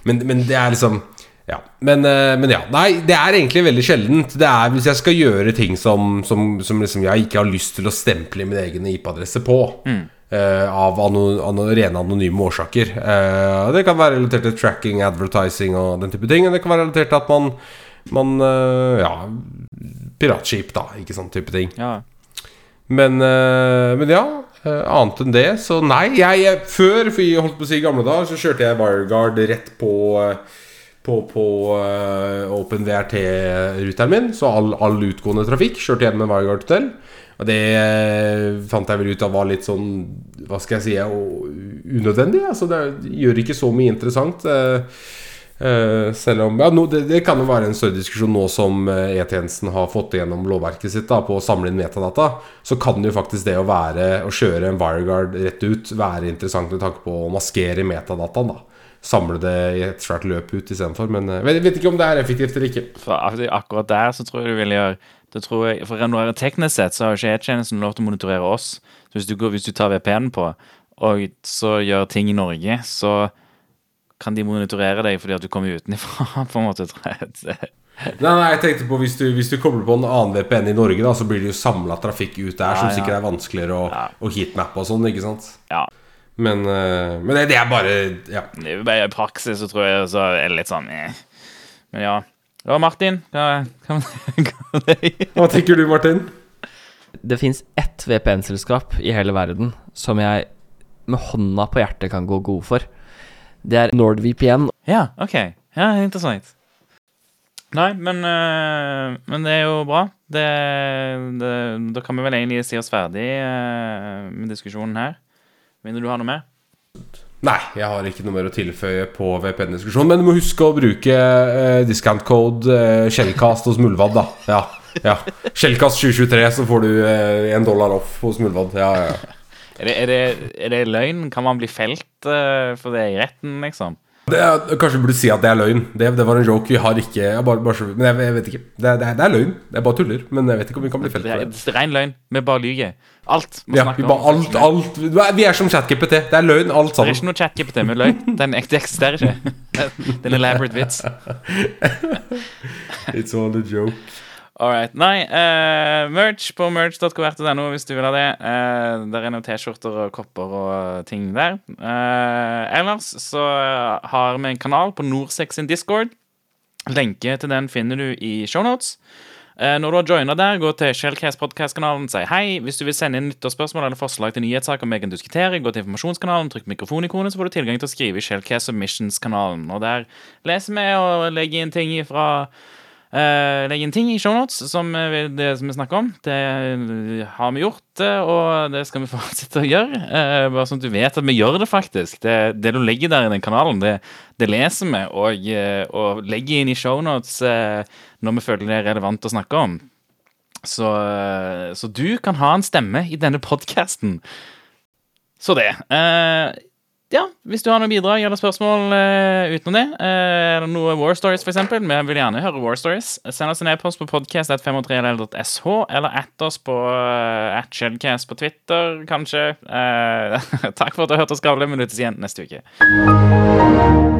men, men det er liksom ja, men, eh, men, ja. Nei, det er egentlig veldig sjeldent. Det er hvis jeg skal gjøre ting som, som, som liksom jeg ikke har lyst til å stemple min egen IP-adresse på. Mm. Uh, av ano, ano, rene anonyme årsaker. Uh, det kan være relatert til tracking, advertising og den type ting. Og det kan være relatert til at man, man uh, Ja, piratskip, da. Ikke sånn type ting. Ja. Men, men ja. annet enn det, så nei. Jeg, jeg, før, for jeg holdt på å si gamle dager, så kjørte jeg WireGuard rett på uh, på, på uh, OpenVRT-ruteren min. Så all, all, utgående trafikk kjørte gjennom Vargard Hotel. Og det uh, fant jeg vel ut av var litt sånn Hva skal jeg si unødvendig. Altså det gjør ikke så mye interessant. Uh, selv om ja, no, det, det, kan jo være en større diskusjon nå som E-tjenesten har fått igjennom lovverket sitt da, på å samle inn metadata. Så kan jo faktisk det å være Å kjøre en WireGuard rett ut være interessant med tanke på å maskere metadataen. da samle det i et svært løp ut istedenfor. Men jeg eh, vet ikke om det er effektivt eller ikke. For akkurat der så tror jeg du vil gjøre det tror jeg, For er teknisk sett så har ikke E-tjenesten lov til å monitorere oss. Så hvis du, går, hvis du tar VPN-en på, og så gjør ting i Norge, så kan de monitorere deg fordi at du kommer utenfra, på en måte. Nei, nei, jeg tenkte på Hvis du, hvis du kobler på en annen VPN i Norge, da så blir det jo samla trafikk ut der, ja, som sikkert er vanskeligere å, ja. å heatmappe og sånn, ikke sant? Ja, men, uh, men det, det, er bare Ja. I praksis så tror jeg så er det litt sånn eh. Men ja. Ja, Martin. Hva, hva, hva tenker du, Martin? Det fins ett VPN-selskap i hele verden som jeg med hånda på hjertet kan gå god for. Det er NordVPN. Ja, ok. Ja, interessant. Nei, men, øh, men det er jo bra. Det, det, da kan vi vel egentlig si oss ferdig øh, med diskusjonen her. Mener du har noe med? Nei, jeg har ikke noe mer å tilføye på VPN-diskusjonen. Men du må huske å bruke eh, discount code eh, Shellcast hos Muldvad, da. Ja, ja. Shellcast 2023, så får du eh, en dollar off hos Muldvad. Ja, ja. Er det, er, det, er det, løgn? Kan man bli felt uh, for det i retten, liksom? Er, kanskje vi burde si at det er løgn. Det, det var en joke. Vi har ikke jeg bare, bare, Men jeg, jeg, vet ikke. Det, det, er, løgn. Det er bare tuller. Men jeg vet ikke om vi kan bli felt for det. Det er ren løgn. Vi bare lyver. Alt. Må Ja, vi bare alt, alt Vi er som ChatGPT. Det er løgn, alt sammen. Det er ikke noe ChatGPT med løgn. Den eksisterer ikke. Det er en elaborate vits. It's all a joke. All right. Nei, uh, merch på merch.kvrt.no hvis du vil ha det. Uh, der er noen T-skjorter og kopper og ting der. Uh, ellers så har vi en kanal på Norsex sin Discord. Lenke til den finner du i shownotes. Uh, når du har joina der, gå til Shellcast podcast-kanalen, si hei. Hvis du vil sende inn lytterspørsmål eller forslag til nyhetssaker vi kan diskutere, gå til informasjonskanalen, trykk mikrofonikonet, så får du tilgang til å skrive i Shellcast Submissions-kanalen. Og der leser vi og legger inn ting fra Uh, legge inn ting i shownotes som, det som vi snakker om. Det har vi gjort, og det skal vi fortsette å gjøre. Uh, bare sånn at du vet at vi gjør det, faktisk. Det, det du legger der i den kanalen, det, det leser vi og, uh, og, legger inn i shownotes uh, når vi føler det er relevant å snakke om. Så, eh, så du kan ha en stemme i denne podkasten. Så det. Eh, ja, hvis du har noen bidrag eller spørsmål uh, utenom det, eller noe War Stories f.eks., vi vil gjerne høre War Stories, send oss en e-post på podcast.503ll.sh, eller at oss på uh, at Shedcast på Twitter, kanskje. Uh, takk for at du har hørt oss skravle. Vi lyttes igjen neste uke.